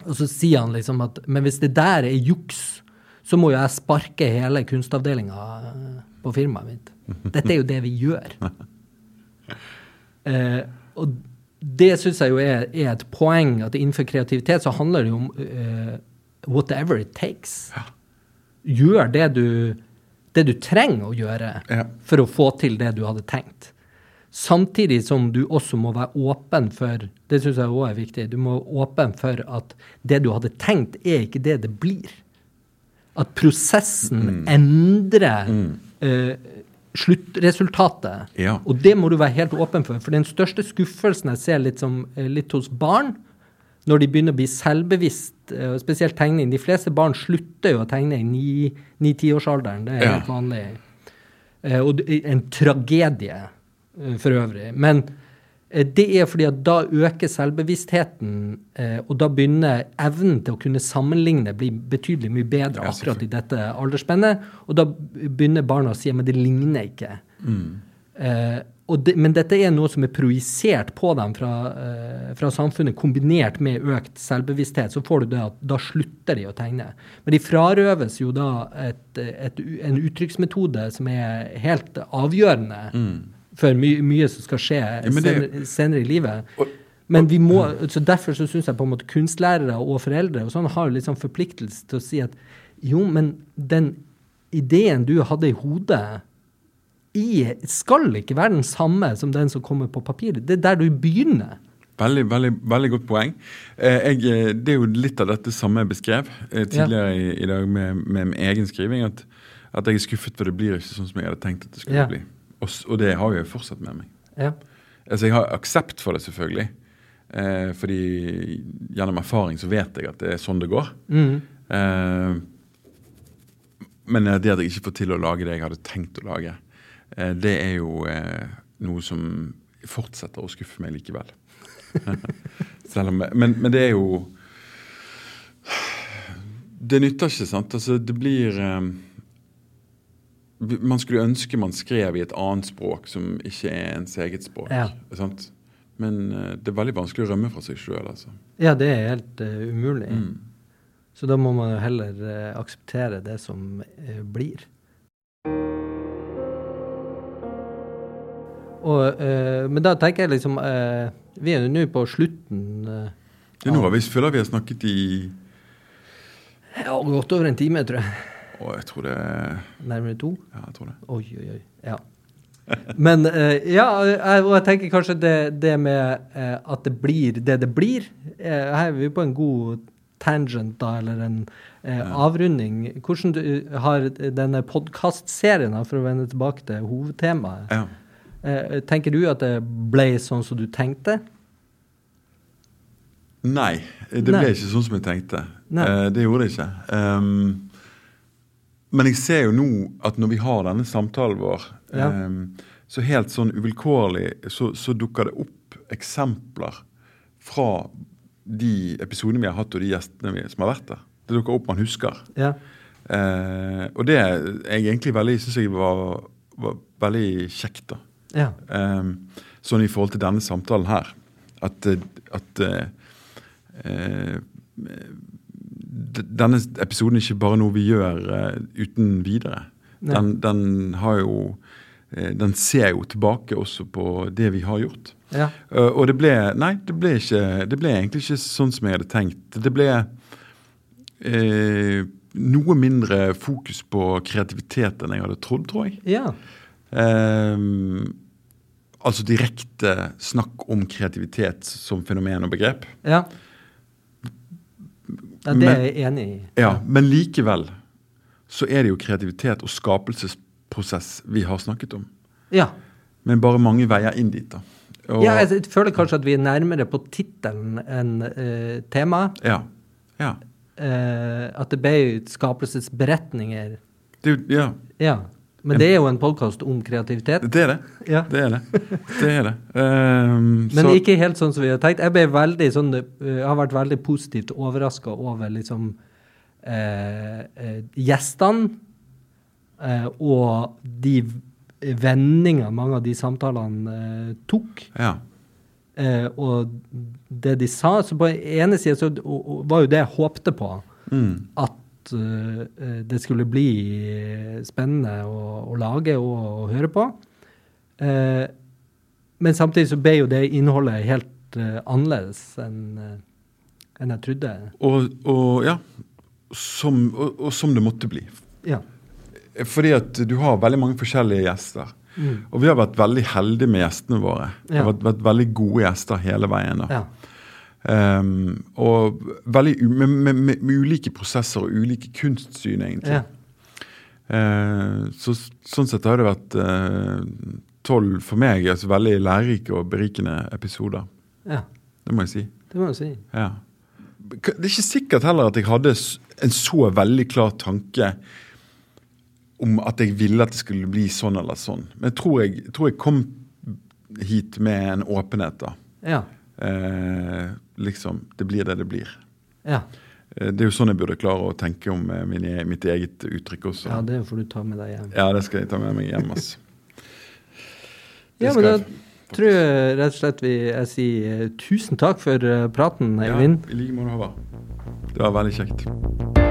Og så sier han liksom at Men hvis det der er juks, så må jo jeg sparke hele kunstavdelinga på firmaet mitt. Dette er jo det vi gjør. Eh, og det syns jeg jo er, er et poeng, at innenfor kreativitet så handler det jo om eh, whatever it takes. Gjør det du, det du trenger å gjøre for å få til det du hadde tenkt. Samtidig som du også må være åpen for Det synes jeg også er viktig. Du må være åpen for at det du hadde tenkt, er ikke det det blir. At prosessen endrer eh, sluttresultatet. Ja. Og det må du være helt åpen for. For den største skuffelsen jeg ser litt, som, eh, litt hos barn, når de begynner å bli selvbevisst, eh, spesielt tegning De fleste barn slutter jo å tegne i ni-tiårsalderen. Det er Ja. helt vanlig. Eh, og en tragedie for øvrig. Men eh, det er fordi at da øker selvbevisstheten, eh, og da begynner evnen til å kunne sammenligne bli betydelig mye bedre akkurat i dette aldersspennet. Og da begynner barna å si men det ligner ikke. Eh, og det, men dette er noe som er projisert på dem fra, eh, fra, samfunnet, kombinert med økt selvbevissthet. Så får du det at da slutter de å tegne. Men de frarøves jo da et, et, en uttrykksmetode som er helt avgjørende mm. For my, mye som skal skje ja, det, senere, senere, i livet. Og, men vi må, så Derfor så syns jeg på en måte kunstlærere og foreldre og sånn har litt sånn forpliktelse til å si at jo, men den ideen du hadde i hodet i, skal ikke være den samme som den som kommer på papiret. Det er der du begynner. Veldig veldig, veldig godt poeng. Eh, jeg, eh, det er jo litt av dette samme jeg beskrev eh, tidligere ja. i, i, dag med, med, med, egen skriving. At, at, jeg er skuffet, for det blir ikke sånn som jeg hadde tenkt at det skulle ja. bli. Og, og, det har jeg fortsatt med meg. Ja. Altså, Jeg har aksept for det, selvfølgelig. Eh, fordi gjennom erfaring så vet jeg at det er sånn det går. Mm. Eh, men det at jeg ikke får til å lage det jeg hadde tenkt å lage, Eh, det er jo eh, noe som fortsetter å skuffe meg likevel. om, men, men, det er jo Det nytter ikke, sant. Altså, det blir eh, Man skulle ønske man skrev i et annet språk som ikke er ens eget språk. Ja. Sant? Men det er veldig vanskelig å rømme fra seg sjøl. Altså. Ja, det er helt uh, umulig. Mm. Så da må man jo heller uh, akseptere det som uh, blir. Og, men da tenker jeg liksom Vi er jo nå på slutten. Uh, det er nå vi føler vi har snakket i Ja, godt over en time, tror jeg. Og jeg tror det er Nærmere to? Ja, jeg tror det. Oi, oi, oi. Ja. Men ja, og jeg tenker kanskje det, det med at det blir det det blir. her er vi på en god tangent, da, eller en ja. avrunding. Hvordan du, har denne podkastserien, for å vende tilbake til hovedtemaet ja Eh, tenker du at det ble sånn som du tenkte? Nei, det ble ikke sånn som jeg tenkte. Eh, det gjorde det ikke. Um, men jeg ser jo nå at når vi har denne samtalen vår, ja. um, så helt sånn uvilkårlig så, så, dukker det opp eksempler fra de episodene vi har hatt, og de gjestene vi, som har vært der. Det dukker opp man husker. Ja. Uh, og det er jeg egentlig veldig, synes jeg var, var veldig kjekt. da. Ja. Um, sånn i forhold til denne samtalen her. At, at uh, denne episoden er ikke bare noe vi gjør uh, uten videre. Den, den, har jo uh, Den ser jo tilbake også på det vi har gjort. Ja. og det ble Nei, det ble, ikke, det ble egentlig ikke sånn som jeg hadde tenkt. Det ble noe mindre fokus på kreativitet enn jeg hadde trodd, tror jeg. Ja. Altså direkte snakk om kreativitet som fenomen og begrep. Ja. Ja det er jeg enig i. Ja, Men likevel så er det jo kreativitet og skapelsesprosess vi har snakket om. Ja. Men bare mange veier inn dit, da. Og, ja, jeg føler kanskje at vi er nærmere på tittelen enn uh, temaet. Ja. ja. Uh, at det ble skapelsesberetninger. Det, ja. ja. Men det er jo en podkast om kreativitet. Det er det. Ja. Det er det. det, er det. Um, Men så. ikke helt sånn som vi har tenkt. Jeg, veldig sånn, jeg har vært veldig positivt overraska over liksom eh, eh, gjestene eh, og de vendingene mange av de samtalene eh, tok. Ja. Eh, og det de sa Så på ene sida så var jo det jeg håpte på. Mm. At uh, det skulle bli spennende å, å lage og å høre på. Uh, men samtidig så ble jo det innholdet helt uh, annerledes enn enn jeg trodde. Og, og ja, som, og, og, som det måtte bli. Ja. Fordi at du har veldig mange forskjellige gjester. Mm. Og vi har vært veldig heldige med gjestene våre. Ja. Vi har vært, vært, veldig gode gjester hele veien. da. Ja. Um, og veldig, med, med, med, med, ulike prosesser og ulike kunstsyn, egentlig. Ja. Uh, så, sånn sett har det vært uh, tolv for meg altså veldig lærerike og berikende episoder. Ja. Det må jeg si. Det må jeg si. Ja. Det er ikke sikkert heller at jeg hadde en så veldig klar tanke om at jeg ville at det skulle bli sånn eller sånn. Men jeg tror jeg, tror jeg kom hit med en åpenhet. da. Ja. Eh, liksom, det blir det det blir. Ja. Eh, det er jo sånn jeg burde klare å tenke om min, mitt eget uttrykk også. Ja, det får du ta med deg hjem. Ja, det skal jeg ta med meg hjem. altså. Ja, men da tror jeg rett og slett vi jeg sier eh, tusen takk for eh, praten, Eivind. Ja, I like måte, Håvard. Det var veldig kjekt.